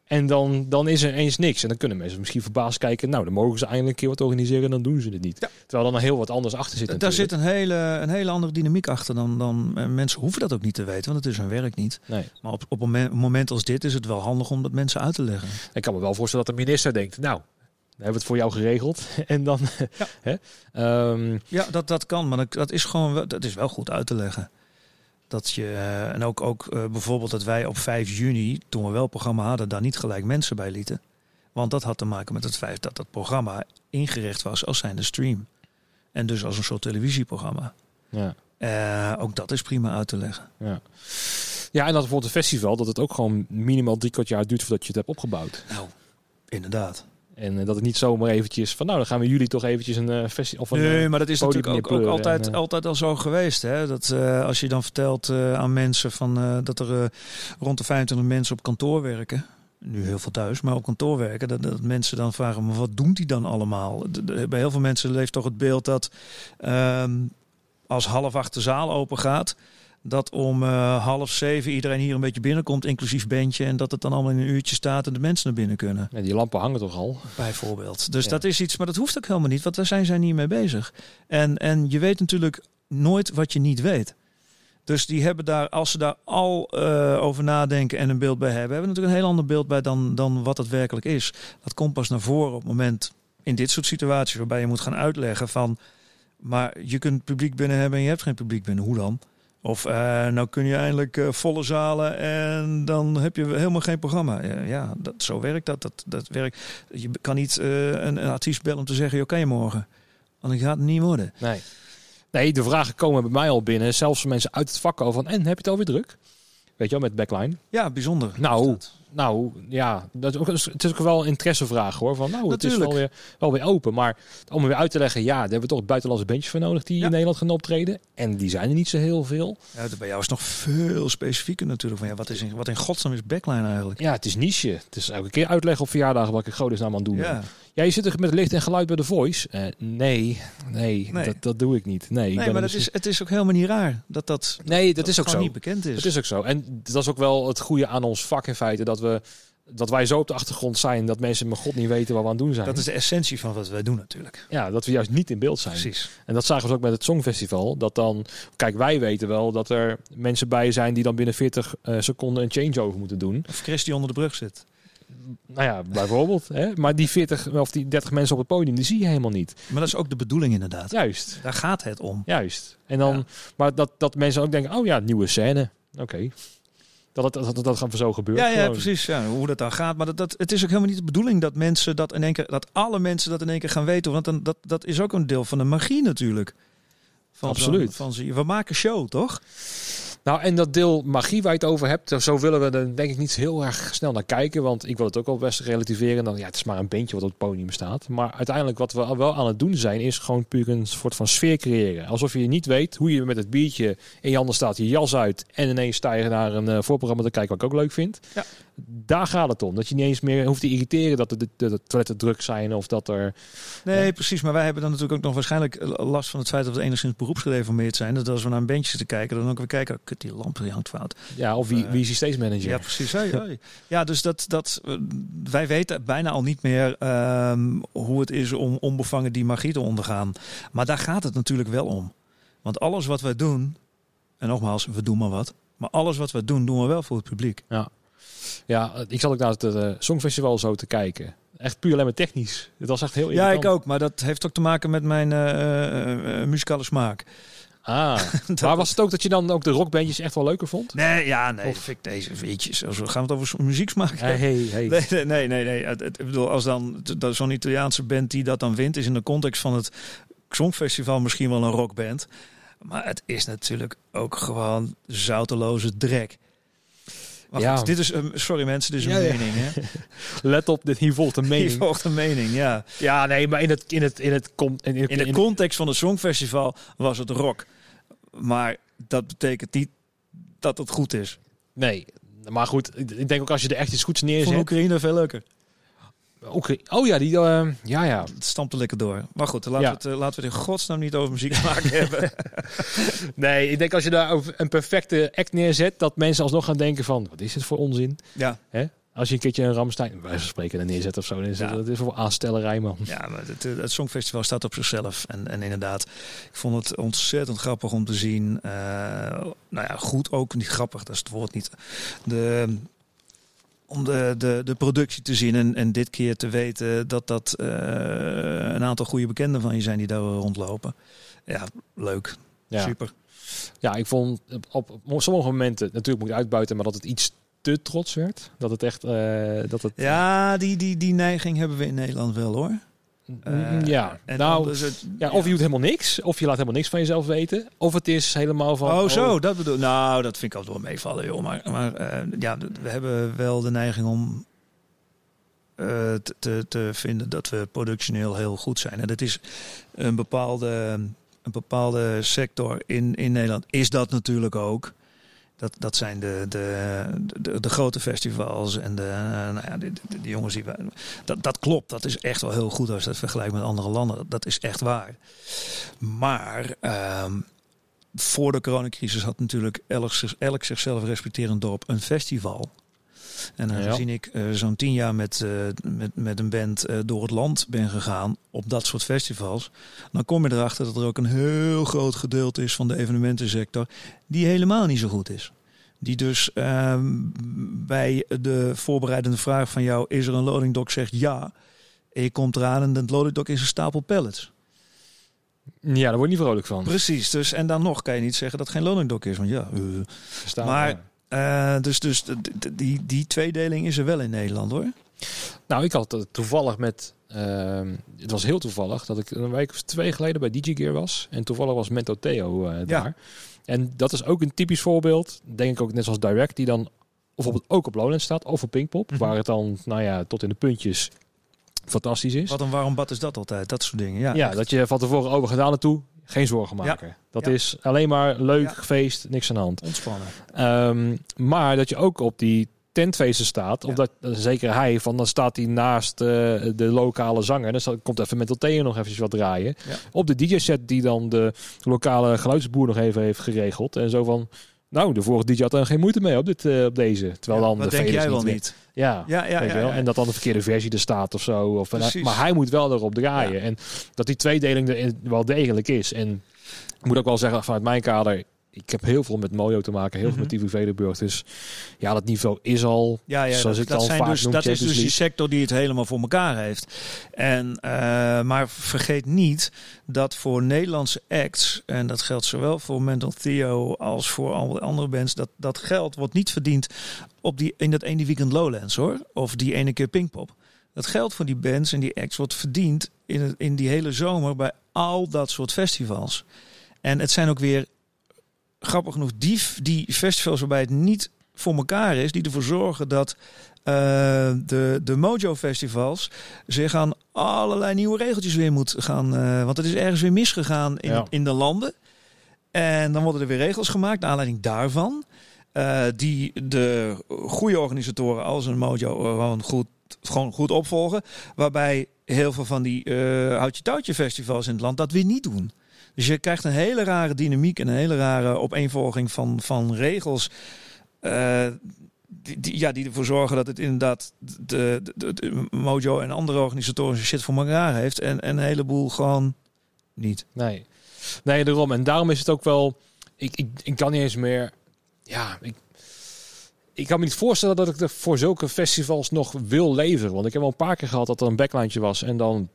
En dan, dan is er eens niks. En dan kunnen mensen misschien verbaasd kijken. Nou, dan mogen ze eindelijk een keer wat organiseren en dan doen ze het niet. Terwijl dan heel wat anders achter zit. Daar zit een hele, een hele andere dynamiek achter dan, dan eh, mensen hoeven dat ook niet te weten, want het is hun werk niet. Nee. Maar op, op een moment als dit is het wel handig om dat mensen uit te leggen. Ik kan me wel voorstellen dat de minister denkt, nou, we hebben het voor jou geregeld. en dan. Ja, hè? Um, ja dat, dat kan, maar dat is gewoon dat is wel goed uit te leggen. Dat je, uh, en ook, ook uh, bijvoorbeeld dat wij op 5 juni, toen we wel het programma hadden, daar niet gelijk mensen bij lieten. Want dat had te maken met het feit dat dat programma ingericht was als zijnde stream. En dus als een soort televisieprogramma. Ja. Uh, ook dat is prima uit te leggen. Ja. Ja, en dat bijvoorbeeld een festival, dat het ook gewoon minimaal drie kwart jaar duurt voordat je het hebt opgebouwd. Nou, inderdaad. En dat het niet zomaar eventjes van, nou, dan gaan we jullie toch eventjes een uh, festival of een Nee, maar dat is natuurlijk ook, ook altijd, en, uh, altijd al zo geweest. Hè? Dat uh, als je dan vertelt aan mensen van dat er rond de 25 mensen op kantoor werken. Nu heel veel thuis, maar op kantoor werken. Dat, dat mensen dan vragen, maar wat doen die dan allemaal? De, bij heel veel mensen leeft toch het beeld dat ehm, als half acht de zaal open gaat dat om uh, half zeven iedereen hier een beetje binnenkomt, inclusief bandje. En dat het dan allemaal in een uurtje staat en de mensen naar binnen kunnen. Ja, die lampen hangen toch al? Bijvoorbeeld. Dus ja. dat is iets, maar dat hoeft ook helemaal niet, want daar zijn zij niet mee bezig. En, en je weet natuurlijk nooit wat je niet weet. Dus die hebben daar, als ze daar al uh, over nadenken en een beeld bij hebben, hebben natuurlijk een heel ander beeld bij dan, dan wat het werkelijk is. Dat komt pas naar voren op het moment in dit soort situaties waarbij je moet gaan uitleggen van, maar je kunt publiek binnen hebben en je hebt geen publiek binnen. Hoe dan? Of uh, nou kun je eindelijk uh, volle zalen en dan heb je helemaal geen programma. Ja, ja dat, zo werkt dat. dat. Dat werkt. Je kan niet uh, een, een, artiest bellen om te zeggen, oké okay, morgen. Want gaat het niet worden. Nee. nee, de vragen komen bij mij al binnen. Zelfs mensen uit het vak over van, en heb je het alweer druk? Weet je wel, met backline. Ja, bijzonder. Nou, nou ja, dat is ook, het is ook wel een interessevraag hoor. Van, nou, Natuurlijk. het is wel weer, wel weer open. Maar om weer uit te leggen, ja, daar hebben we toch buitenlandse bandjes voor nodig die Ja. in Nederland gaan optreden. En die zijn er niet zo heel veel. Ja, bij jou is nog veel specifieker natuurlijk. Van, ja, wat, is in, wat in godsnaam is backline eigenlijk? Ja, het is niche. Het is elke keer uitleggen op verjaardagen wat ik godesnaam aan het doen ben. Ja. Je zit er met licht en geluid bij de voice. Eh, nee, nee, Nee. Dat, dat doe ik niet. Nee, ik Nee, maar dat dus- is, het is ook helemaal niet raar dat dat, Nee, dat, is ook zo. niet bekend is. Dat is ook zo. En dat is ook wel het goede aan ons vak in feite. Dat, we, dat wij zo op de achtergrond zijn dat mensen mijn god niet weten wat we aan het doen zijn. Dat is de essentie van wat wij doen natuurlijk. Ja, dat we juist niet in beeld zijn. Precies. En dat zagen we ook met het Songfestival. Dat dan, kijk, wij weten wel dat er mensen bij zijn die dan binnen 40 eh, seconden een changeover moeten doen. Of Chris die onder de brug zit. Nou ja, bijvoorbeeld. Hè? Maar die 40 of die 30 mensen op het podium, die zie je helemaal niet. Maar dat is ook de bedoeling inderdaad. Juist, Daar gaat het om. juist. En dan, Ja. maar dat, dat mensen ook denken, oh ja, nieuwe scène. Oké. Dat, dat, dat, dat, dat gewoon zo gebeurt. Ja, ja gewoon. precies. Ja, hoe dat dan gaat. Maar dat, dat, het is ook helemaal niet de bedoeling dat mensen dat in één keer, dat alle mensen dat in één keer gaan weten. Want dan, dat, dat is ook een deel van de magie natuurlijk. Van Absoluut. Van, zo- we maken show, toch? Nou, en dat deel magie waar je het over hebt, zo willen we er denk ik niet heel erg snel naar kijken. Want ik wil het ook wel best relativeren. Dan, ja, het is maar een bandje wat op het podium staat. Maar uiteindelijk wat we al wel aan het doen zijn, is gewoon puur een soort van sfeer creëren. Alsof je niet weet hoe je met het biertje in je handen staat, je jas uit. En ineens sta je naar een eh, voorprogramma te kijken, wat ik ook leuk vind. Ja. Daar gaat het om. Dat je niet eens meer hoeft te irriteren dat de, de, de toiletten druk zijn of dat er... Nee, Ja. precies. Maar wij hebben dan natuurlijk ook nog waarschijnlijk last van het feit dat we enigszins beroepsgereformeerd zijn. Dat als we naar een bandje zitten kijken, dan ook weer kijken, oh, kut, die lamp die hangt fout. Ja, of wie, Eh, wie is die steeds manager? Ja, precies. Hoi. Ja, dus dat, dat, eh, wij weten bijna al niet meer ehm, hoe het is om onbevangen die magie te ondergaan. Maar daar gaat het natuurlijk wel om. Want alles wat wij doen, en nogmaals, we doen maar wat. Maar alles wat we doen, doen we wel voor het publiek. Ja, ik zat ook naar het eh, Songfestival zo te kijken. Echt puur alleen maar technisch. Het was echt heel Ja, ik ook. Maar dat heeft ook te maken met mijn eh, eh, muzikale smaak. Ah, maar was het ook dat je dan ook de rockbandjes echt wel leuker vond? Nee, ja, nee. Of- ik deze weetjes. Als we gaan we het over muzieksmaak Hey, hey, hey. Nee, nee, nee, nee. Ik bedoel, als dan zo'n Italiaanse band die dat dan wint, is in de context van het Songfestival misschien wel een rockband. Maar het is natuurlijk ook gewoon zouteloze drek. Ja. dit is, een- sorry mensen, dit is een Ja, ja. mening. Hè? Let op, dit hier volgt een Hier mening. volgt een mening, ja. Ja, nee, maar in het, in het, in het, in, in, In de context van het Songfestival was het rock. Maar dat betekent niet dat het goed is. Nee, maar goed, ik denk ook als je er echt iets goeds Voor neerzet. Oekraïne veel leuker. Oké. Oh ja, die, uh, ja, ja. Het stampte lekker door. Maar goed, laten, ja. we, het, laten we het in godsnaam niet over muziek maken hebben. nee, ik denk als je daar een perfecte act neerzet, dat mensen alsnog gaan denken van, wat is dit voor onzin? Ja. Hè? Als je een keertje een Ramstein, bij spreken, er neerzet of zo, dan is ja. dat is voor aanstellerij, man. Ja, maar het, het Songfestival staat op zichzelf. En, en inderdaad, ik vond het ontzettend grappig om te zien. Uh, nou ja, goed ook, niet grappig, dat is het woord niet. De, om de, de, de productie te zien en, en dit keer te weten dat dat uh, een aantal goede bekenden van je zijn die daar rondlopen. Ja, leuk. Ja. Super. Ja, ik vond op, op sommige momenten natuurlijk moet uitbuiten, maar dat het iets te trots werd. Dat het echt. Uh, dat het, ja, die, die, die neiging hebben we in Nederland wel hoor. Uh, ja, nou, het, ja, of je doet helemaal niks, of je laat helemaal niks van jezelf weten, of het is helemaal van. Oh, zo, dat bedoel. Nou, dat vind ik altijd wel meevallen, joh. Maar, maar uh, ja, we hebben wel de neiging om uh, te, te, te, vinden dat we productioneel heel goed zijn. En dat is een bepaalde, een bepaalde sector in, in Nederland. Is dat natuurlijk ook. Dat, dat zijn de, de, de, de grote festivals en de, uh, nou ja, jongens die dat, dat klopt, dat is echt wel heel goed als je dat vergelijkt met andere landen. Dat is echt waar. Maar um, voor de coronacrisis had natuurlijk elk, elk zichzelf respecterend dorp een festival. En aangezien ja. ik uh, zo'n tien jaar met, uh, met, met een band uh, door het land ben gegaan op dat soort festivals, dan kom je erachter dat er ook een heel groot gedeelte is van de evenementensector die helemaal niet zo goed is. Die dus ehm, bij de voorbereidende vraag van jou, is er een loading dock, zegt ja. En je komt eraan en het loading dock is een stapel pallets. Ja, daar word je niet vrolijk van. Precies, dus en dan nog kan je niet zeggen dat het geen loading dock is, want ja. maar uh, dus dus die, die tweedeling is er wel in Nederland hoor. Nou, ik had het toevallig met. Uh, het was heel toevallig dat ik een week of twee geleden bij DJ Gear was. En toevallig was Mento Theo uh, daar. Ja. En dat is ook een typisch voorbeeld. Denk ik ook net zoals Direct, die dan bijvoorbeeld ook op Lowland staat. Of op Pinkpop. Mm -hmm. Waar het dan, nou ja, tot in de puntjes fantastisch is. Wat een warm bad is dat altijd? Dat soort dingen. Ja, ja dat je van tevoren over gedaan naartoe geen zorgen maken. Ja. Dat ja. is alleen maar leuk, ja. feest, niks aan de hand. Ontspannen. Um, maar dat je ook op die tentfeesten staat, of dat zeker hij, van dan staat hij naast uh, de lokale zanger. Dan komt even met Theo nog even wat draaien. Op de DJ-set die dan de lokale geluidsboer nog even heeft geregeld. En zo van, nou, de vorige DJ had er geen moeite mee op, dit, uh, op deze. Terwijl dan dat de denk jij wel niet. niet. Ja, ja, ja, ja, wel. En dat dan de verkeerde versie er staat of zo. Of, maar hij moet wel erop draaien. En dat die tweedeling er wel degelijk is. En ik moet ook wel zeggen, vanuit mijn kader, ik heb heel veel met Mojo te maken, heel mm -hmm. veel met TV Vedenburg. Dus ja, dat niveau is al, ja, ja, zoals dat, ik dat al zijn vaak dus, noem, Dat is dus die sector die het helemaal voor elkaar heeft. En, uh, maar vergeet niet dat voor Nederlandse acts, en dat geldt zowel voor Mental Theo als voor alle andere bands, dat, dat geld wordt niet verdiend op die, in dat ene weekend Lowlands hoor. Of die ene keer Pinkpop. Dat geld voor die bands en die acts wordt verdiend in, in die hele zomer bij al dat soort festivals. En het zijn ook weer grappig genoeg die, die festivals waarbij het niet voor elkaar is, die ervoor zorgen dat uh, de, de Mojo-festivals zich aan allerlei nieuwe regeltjes weer moet gaan. Uh, want het is ergens weer misgegaan in, ja. in de landen. En dan worden er weer regels gemaakt naar aanleiding daarvan. Uh, die de goede organisatoren als een Mojo gewoon goed, gewoon goed opvolgen. Waarbij heel veel van die houtje-touwtje festivals in het land dat weer niet doen. Dus je krijgt een hele rare dynamiek en een hele rare opeenvolging van, van regels. Uh, die, die, ja, die ervoor zorgen dat het inderdaad de, de, Mojo en andere organisatoren shit voor elkaar heeft. En, en een heleboel gewoon niet. Nee. nee, daarom. En daarom is het ook wel... Ik, ik, ik kan niet eens meer... Ja, ik, ik kan me niet voorstellen dat ik er voor zulke festivals nog wil leveren. Want ik heb wel een paar keer gehad dat er een backline was en dan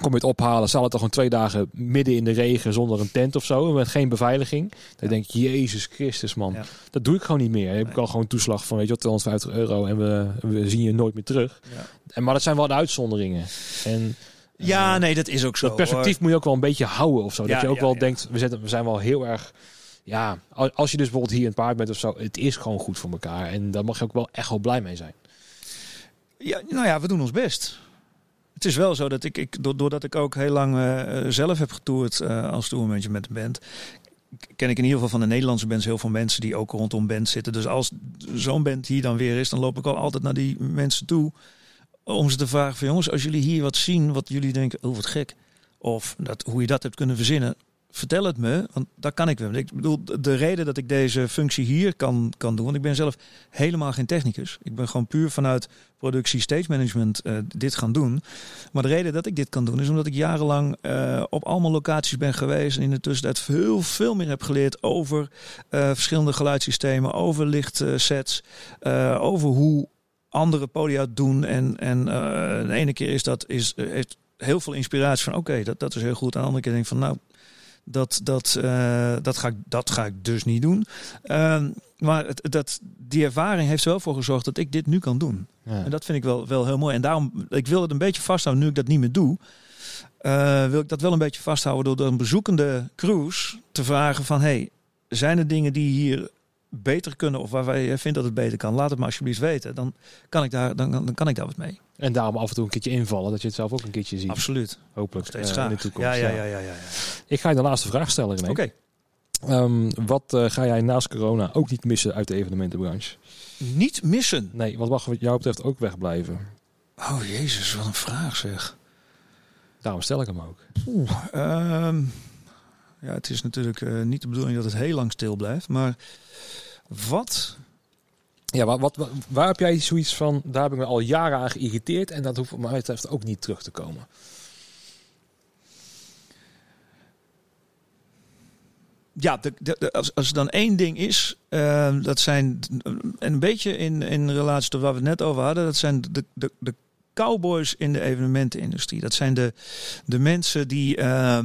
kom je het ophalen, zal het toch gewoon twee dagen midden in de regen zonder een tent of zo, met geen beveiliging. Dan ja. denk ik, Jezus Christus man, ja. dat doe ik gewoon niet meer. Ik heb al gewoon toeslag van, weet je, 250 euro en we, we zien je nooit meer terug. Ja. En, maar dat zijn wel de uitzonderingen. En ja, uh, nee, dat is ook zo. Dat perspectief hoor. moet je ook wel een beetje houden of zo. dat je ook wel denkt, we, zetten, we zijn wel heel erg ja, als je dus bijvoorbeeld hier in het paard bent of zo, het is gewoon goed voor elkaar. En daar mag je ook wel echt wel blij mee zijn. Ja, nou ja, we doen ons best. Het is wel zo dat ik, ik doordat ik ook heel lang uh, zelf heb getoerd uh, als tourmanager met een band, ken ik in ieder geval van de Nederlandse bands heel veel mensen die ook rondom band zitten. Dus als zo'n band hier dan weer is, dan loop ik al altijd naar die mensen toe om ze te vragen van jongens, als jullie hier wat zien, wat jullie denken, oh wat gek. Of dat, hoe je dat hebt kunnen verzinnen, vertel het me, want daar kan ik wel. Ik bedoel, de reden dat ik deze functie hier kan, kan doen, want ik ben zelf helemaal geen technicus. Ik ben gewoon puur vanuit productie stage management uh, dit gaan doen. Maar de reden dat ik dit kan doen, is omdat ik jarenlang uh, op allemaal locaties ben geweest en in de tussentijd veel, veel meer heb geleerd over uh, verschillende geluidssystemen, over lichtsets, over hoe andere podia doen. En, en de ene keer is dat is, heeft heel veel inspiratie van oké, dat, dat is heel goed. En de andere keer denk ik van nou, dat, dat, uh, dat, ga ik, dat ga ik dus niet doen. Uh, maar het, dat, die ervaring heeft er wel voor gezorgd dat ik dit nu kan doen. Ja. En dat vind ik wel, wel heel mooi. En daarom, ik wil het een beetje vasthouden nu ik dat niet meer doe. Uh, wil ik dat wel een beetje vasthouden door een bezoekende cruise te vragen van... hey, zijn er dingen die hier beter kunnen of waar je vindt dat het beter kan? Laat het maar alsjeblieft weten. Dan kan ik daar, dan, dan kan ik daar wat mee. En daarom af en toe een keertje invallen, dat je het zelf ook een keertje ziet. Absoluut. Hopelijk steeds uh, in de toekomst. Ja, ja, ja, ja, ja, ja. Ik ga je de laatste vraag stellen, Oké. Okay. Um, wat uh, ga jij naast corona ook niet missen uit de evenementenbranche? Niet missen? Nee, wat mag wat jou betreft ook wegblijven? Oh jezus, wat een vraag zeg. Daarom stel ik hem ook. Oeh, um, ja, het is natuurlijk uh, niet de bedoeling dat het heel lang stil blijft, maar wat ja, wat, wat, waar heb jij zoiets van, daar heb ik me al jaren aan geïrriteerd en dat hoeft wat mij betreft ook niet terug te komen? Ja, de, de, als, als er dan één ding is, uh, dat zijn, een beetje in, in relatie tot waar we het net over hadden, dat zijn de, de, de cowboys in de evenementenindustrie. Dat zijn de, de mensen die, uh,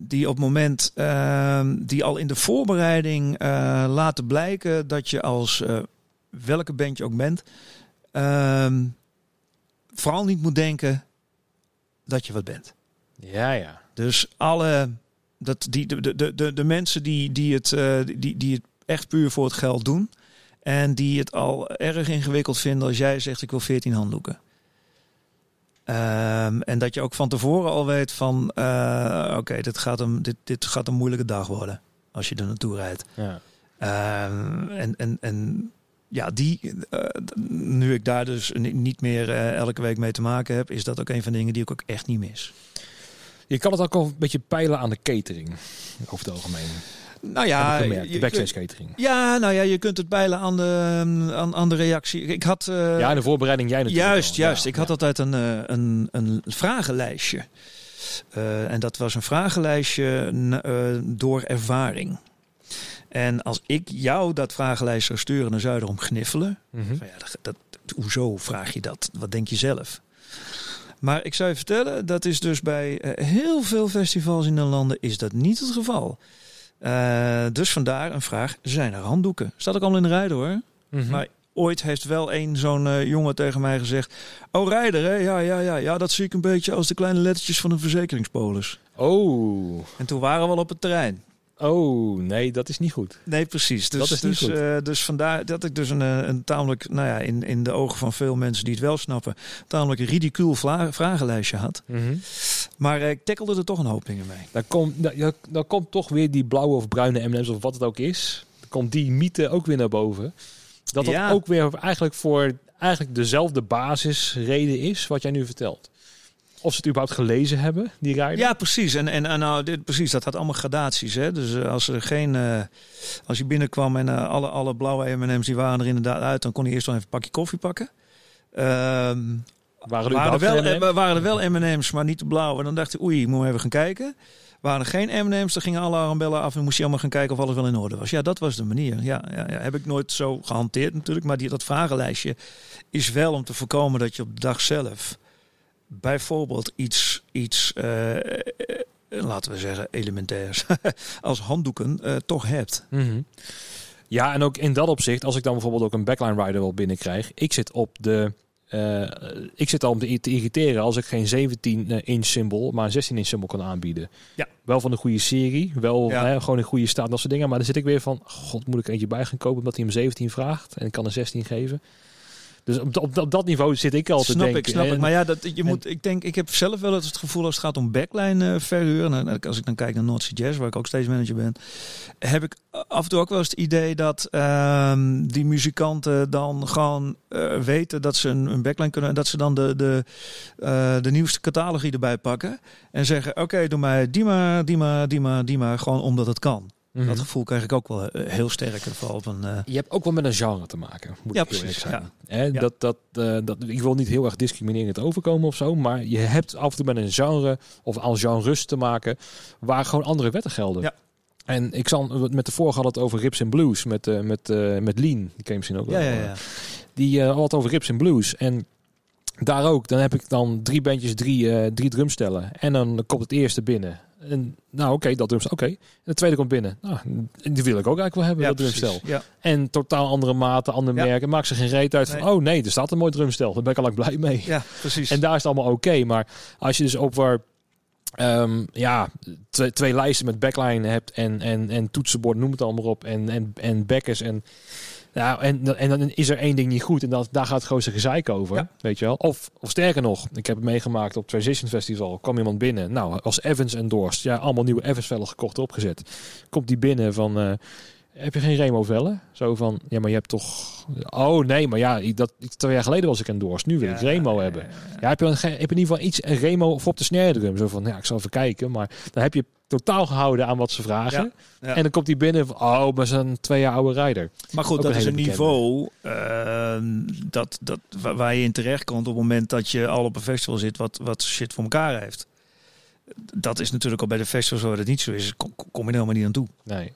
die op het moment uh, die al in de voorbereiding uh, laten blijken dat je als uh, welke band je ook bent, uh, vooral niet moet denken dat je wat bent. Ja, ja. Dus alle dat die de, de, de, de mensen die, die, het, uh, die, die het echt puur voor het geld doen. En die het al erg ingewikkeld vinden als jij zegt ik wil 14 handdoeken. Um, en dat je ook van tevoren al weet van uh, oké, okay, dit, gaat een, dit, dit gaat een moeilijke dag worden als je er naartoe rijdt. Ja. Um, en, en, en ja, die, uh, nu ik daar dus niet meer uh, elke week mee te maken heb, is dat ook een van de dingen die ik ook echt niet mis. Je kan het ook al een beetje peilen aan de catering, over het algemeen. Nou ja, de backstage catering. Ja, nou ja, je kunt het peilen aan de, aan, aan de reactie. Ik had. Uh, ja, de voorbereiding jij natuurlijk. Juist, al. juist. Ja, ik had altijd een, een, een vragenlijstje. Uh, en dat was een vragenlijstje uh, door ervaring. En als ik jou dat vragenlijst zou sturen, dan zou je erom gniffelen. Van ja, dat, dat, hoezo vraag je dat? Wat denk je zelf? Maar ik zou je vertellen, dat is dus bij heel veel festivals in de landen is dat niet het geval. Uh, dus vandaar een vraag, zijn er handdoeken? Staat ook al in de rijden hoor. Mhm. Maar ooit heeft wel een zo'n uh, jongen tegen mij gezegd... Oh, rijder hè? Ja, ja, ja, ja, dat zie ik een beetje als de kleine lettertjes van een verzekeringspolis. Oh. En toen waren we al op het terrein. Oh, nee, dat is niet goed. Nee, precies. Dus, dat is niet dus, uh, dus vandaar dat ik dus een, een tamelijk, nou ja, in, in de ogen van veel mensen die het wel snappen, tamelijk ridicuul vragenlijstje had. Mm -hmm. Maar uh, ik tackelde er toch een hoop dingen mee. Dan komt, dan, dan komt toch weer die blauwe of bruine M&M's of wat het ook is. Dan komt die mythe ook weer naar boven. Dat dat Ja. ook weer eigenlijk voor eigenlijk dezelfde basisreden is wat jij nu vertelt. Of ze het überhaupt gelezen hebben, die rijden. Ja, precies. En, en, en nou, dit, precies, dat had allemaal gradaties. Hè? Dus uh, als er geen, uh, als je binnenkwam en uh, alle, alle blauwe M&M's die waren er inderdaad uit, dan kon je eerst wel even een pakje koffie pakken. Um, waren, er waren, er wel, M&M's? waren er wel M&M's, maar niet de blauwe. En dan dacht ik, oei, ik moet even gaan kijken. Waren er geen M&M's, dan gingen alle alarmbellen af en moest je allemaal gaan kijken of alles wel in orde was. Ja, dat was de manier. Ja, ja, ja. heb ik nooit zo gehanteerd natuurlijk. Maar die, dat vragenlijstje is wel om te voorkomen dat je op de dag zelf bijvoorbeeld iets, iets uh, laten we zeggen, elementairs als handdoeken uh, toch hebt. Mm -hmm. Ja, en ook in dat opzicht, als ik dan bijvoorbeeld ook een backline rider wel binnenkrijg, ik zit op de. Uh, ik zit al om te, te irriteren als ik geen 17 inch symbool, maar een 16 inch symbool kan aanbieden. Ja. Wel van de goede serie, wel ja. hè, gewoon in goede staat, dat soort dingen. Maar dan zit ik weer van, god, moet ik eentje bij gaan kopen omdat hij hem 17 vraagt en ik kan een 16 geven. Dus op, op, op dat niveau zit ik al te snap denken. Ik, snap En- ik. Maar ja, dat, je moet, ik denk, ik heb zelf wel het gevoel als het gaat om backline eh, verhuren. En als ik dan kijk naar North Sea Jazz, waar ik ook steeds manager ben, heb ik af en toe ook wel eens het idee dat ehm, die muzikanten dan gewoon eh, weten dat ze een, een backline kunnen en dat ze dan de, de, eh, de nieuwste catalogie erbij pakken en zeggen: Oké, doe mij die maar, die maar, die maar, die maar, gewoon omdat het kan. Mhm. Dat gevoel krijg ik ook wel eh, heel sterk. Vooral op een, eh, Je hebt ook wel met een genre te maken. Moet Ja, ik precies, eerlijk ja. Hè, Ja. Dat, dat, eh, dat, ik wil niet heel erg discriminerend overkomen of zo. Maar je hebt af en toe met een genre of al genres te maken waar gewoon andere wetten gelden. Ja. En ik zal met de vorige had het over Rips and Blues met, eh met, eh met Lean. Die ken je misschien ook ja, wel. ja, ja. Die had het over Rips and Blues. En daar ook, dan heb ik dan drie bandjes, drie, eh, drie drumstellen. En dan komt het eerste binnen. En nou oké, dat drumstel, oké. En de tweede komt binnen. Nou, die wil ik ook eigenlijk wel hebben, Ja, dat drumstel. Ja. En totaal andere maten, andere Ja. merken. Maakt ze geen reet uit van, Nee. oh nee, er staat een mooi drumstel. Daar ben ik al lang blij mee. ja, precies. En daar is het allemaal oké. Maar als je dus over ehm, ja, twee, twee lijsten met backline hebt en, en, en toetsenbord, noem het allemaal op. En, en, en backers en... Ja, en, en dan is er één ding niet goed en dat, daar gaat het grootste gezeik over. Ja. Weet je wel? Of, of sterker nog, ik heb het meegemaakt op Transition Festival. kwam iemand binnen. Nou, als Evans endorsed. Ja, allemaal nieuwe Evans-vellen gekocht opgezet. Komt die binnen van... eh, heb je geen Remo-vellen? Zo van, ja, maar je hebt toch... Oh nee, maar ja, dat, twee jaar geleden was ik endorsed. Nu wil ik Remo hebben. Ja, heb je, een, ge- heb je in ieder geval iets, een Remo of op de snare drum? Zo van, ja, ik zal even kijken. Maar dan heb je totaal gehouden aan wat ze vragen. En dan komt hij binnen van, oh, maar ze zijn een twee jaar oude rijder. Maar goed, Ook dat een is een bekende. niveau ehm, dat, dat, wa- waar je in terecht komt op het moment dat je al op een festival zit wat, wat shit voor elkaar heeft. Dat is natuurlijk al bij de festivals waar het niet zo is, kom, kom je er helemaal niet aan toe. Nee,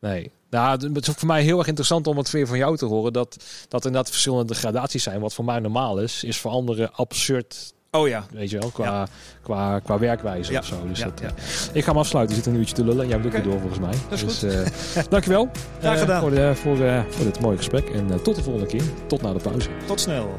nee. Nou, het is ook voor mij heel erg interessant om het weer van jou te horen. Dat, dat er inderdaad verschillende gradaties zijn. Wat voor mij normaal is, is voor anderen absurd, Oh ja. weet je wel, qua, Ja. qua, qua werkwijze Ja, of zo. Dus ja, dat, ja. Ik ga hem afsluiten. Je zit een uurtje te lullen. Jij moet ook weer door volgens mij. Dat is dus, eh, dankjewel. Graag eh, gedaan. voor, de, voor, eh, voor dit mooie gesprek. En eh, tot de volgende keer. Tot na de pauze. Tot snel.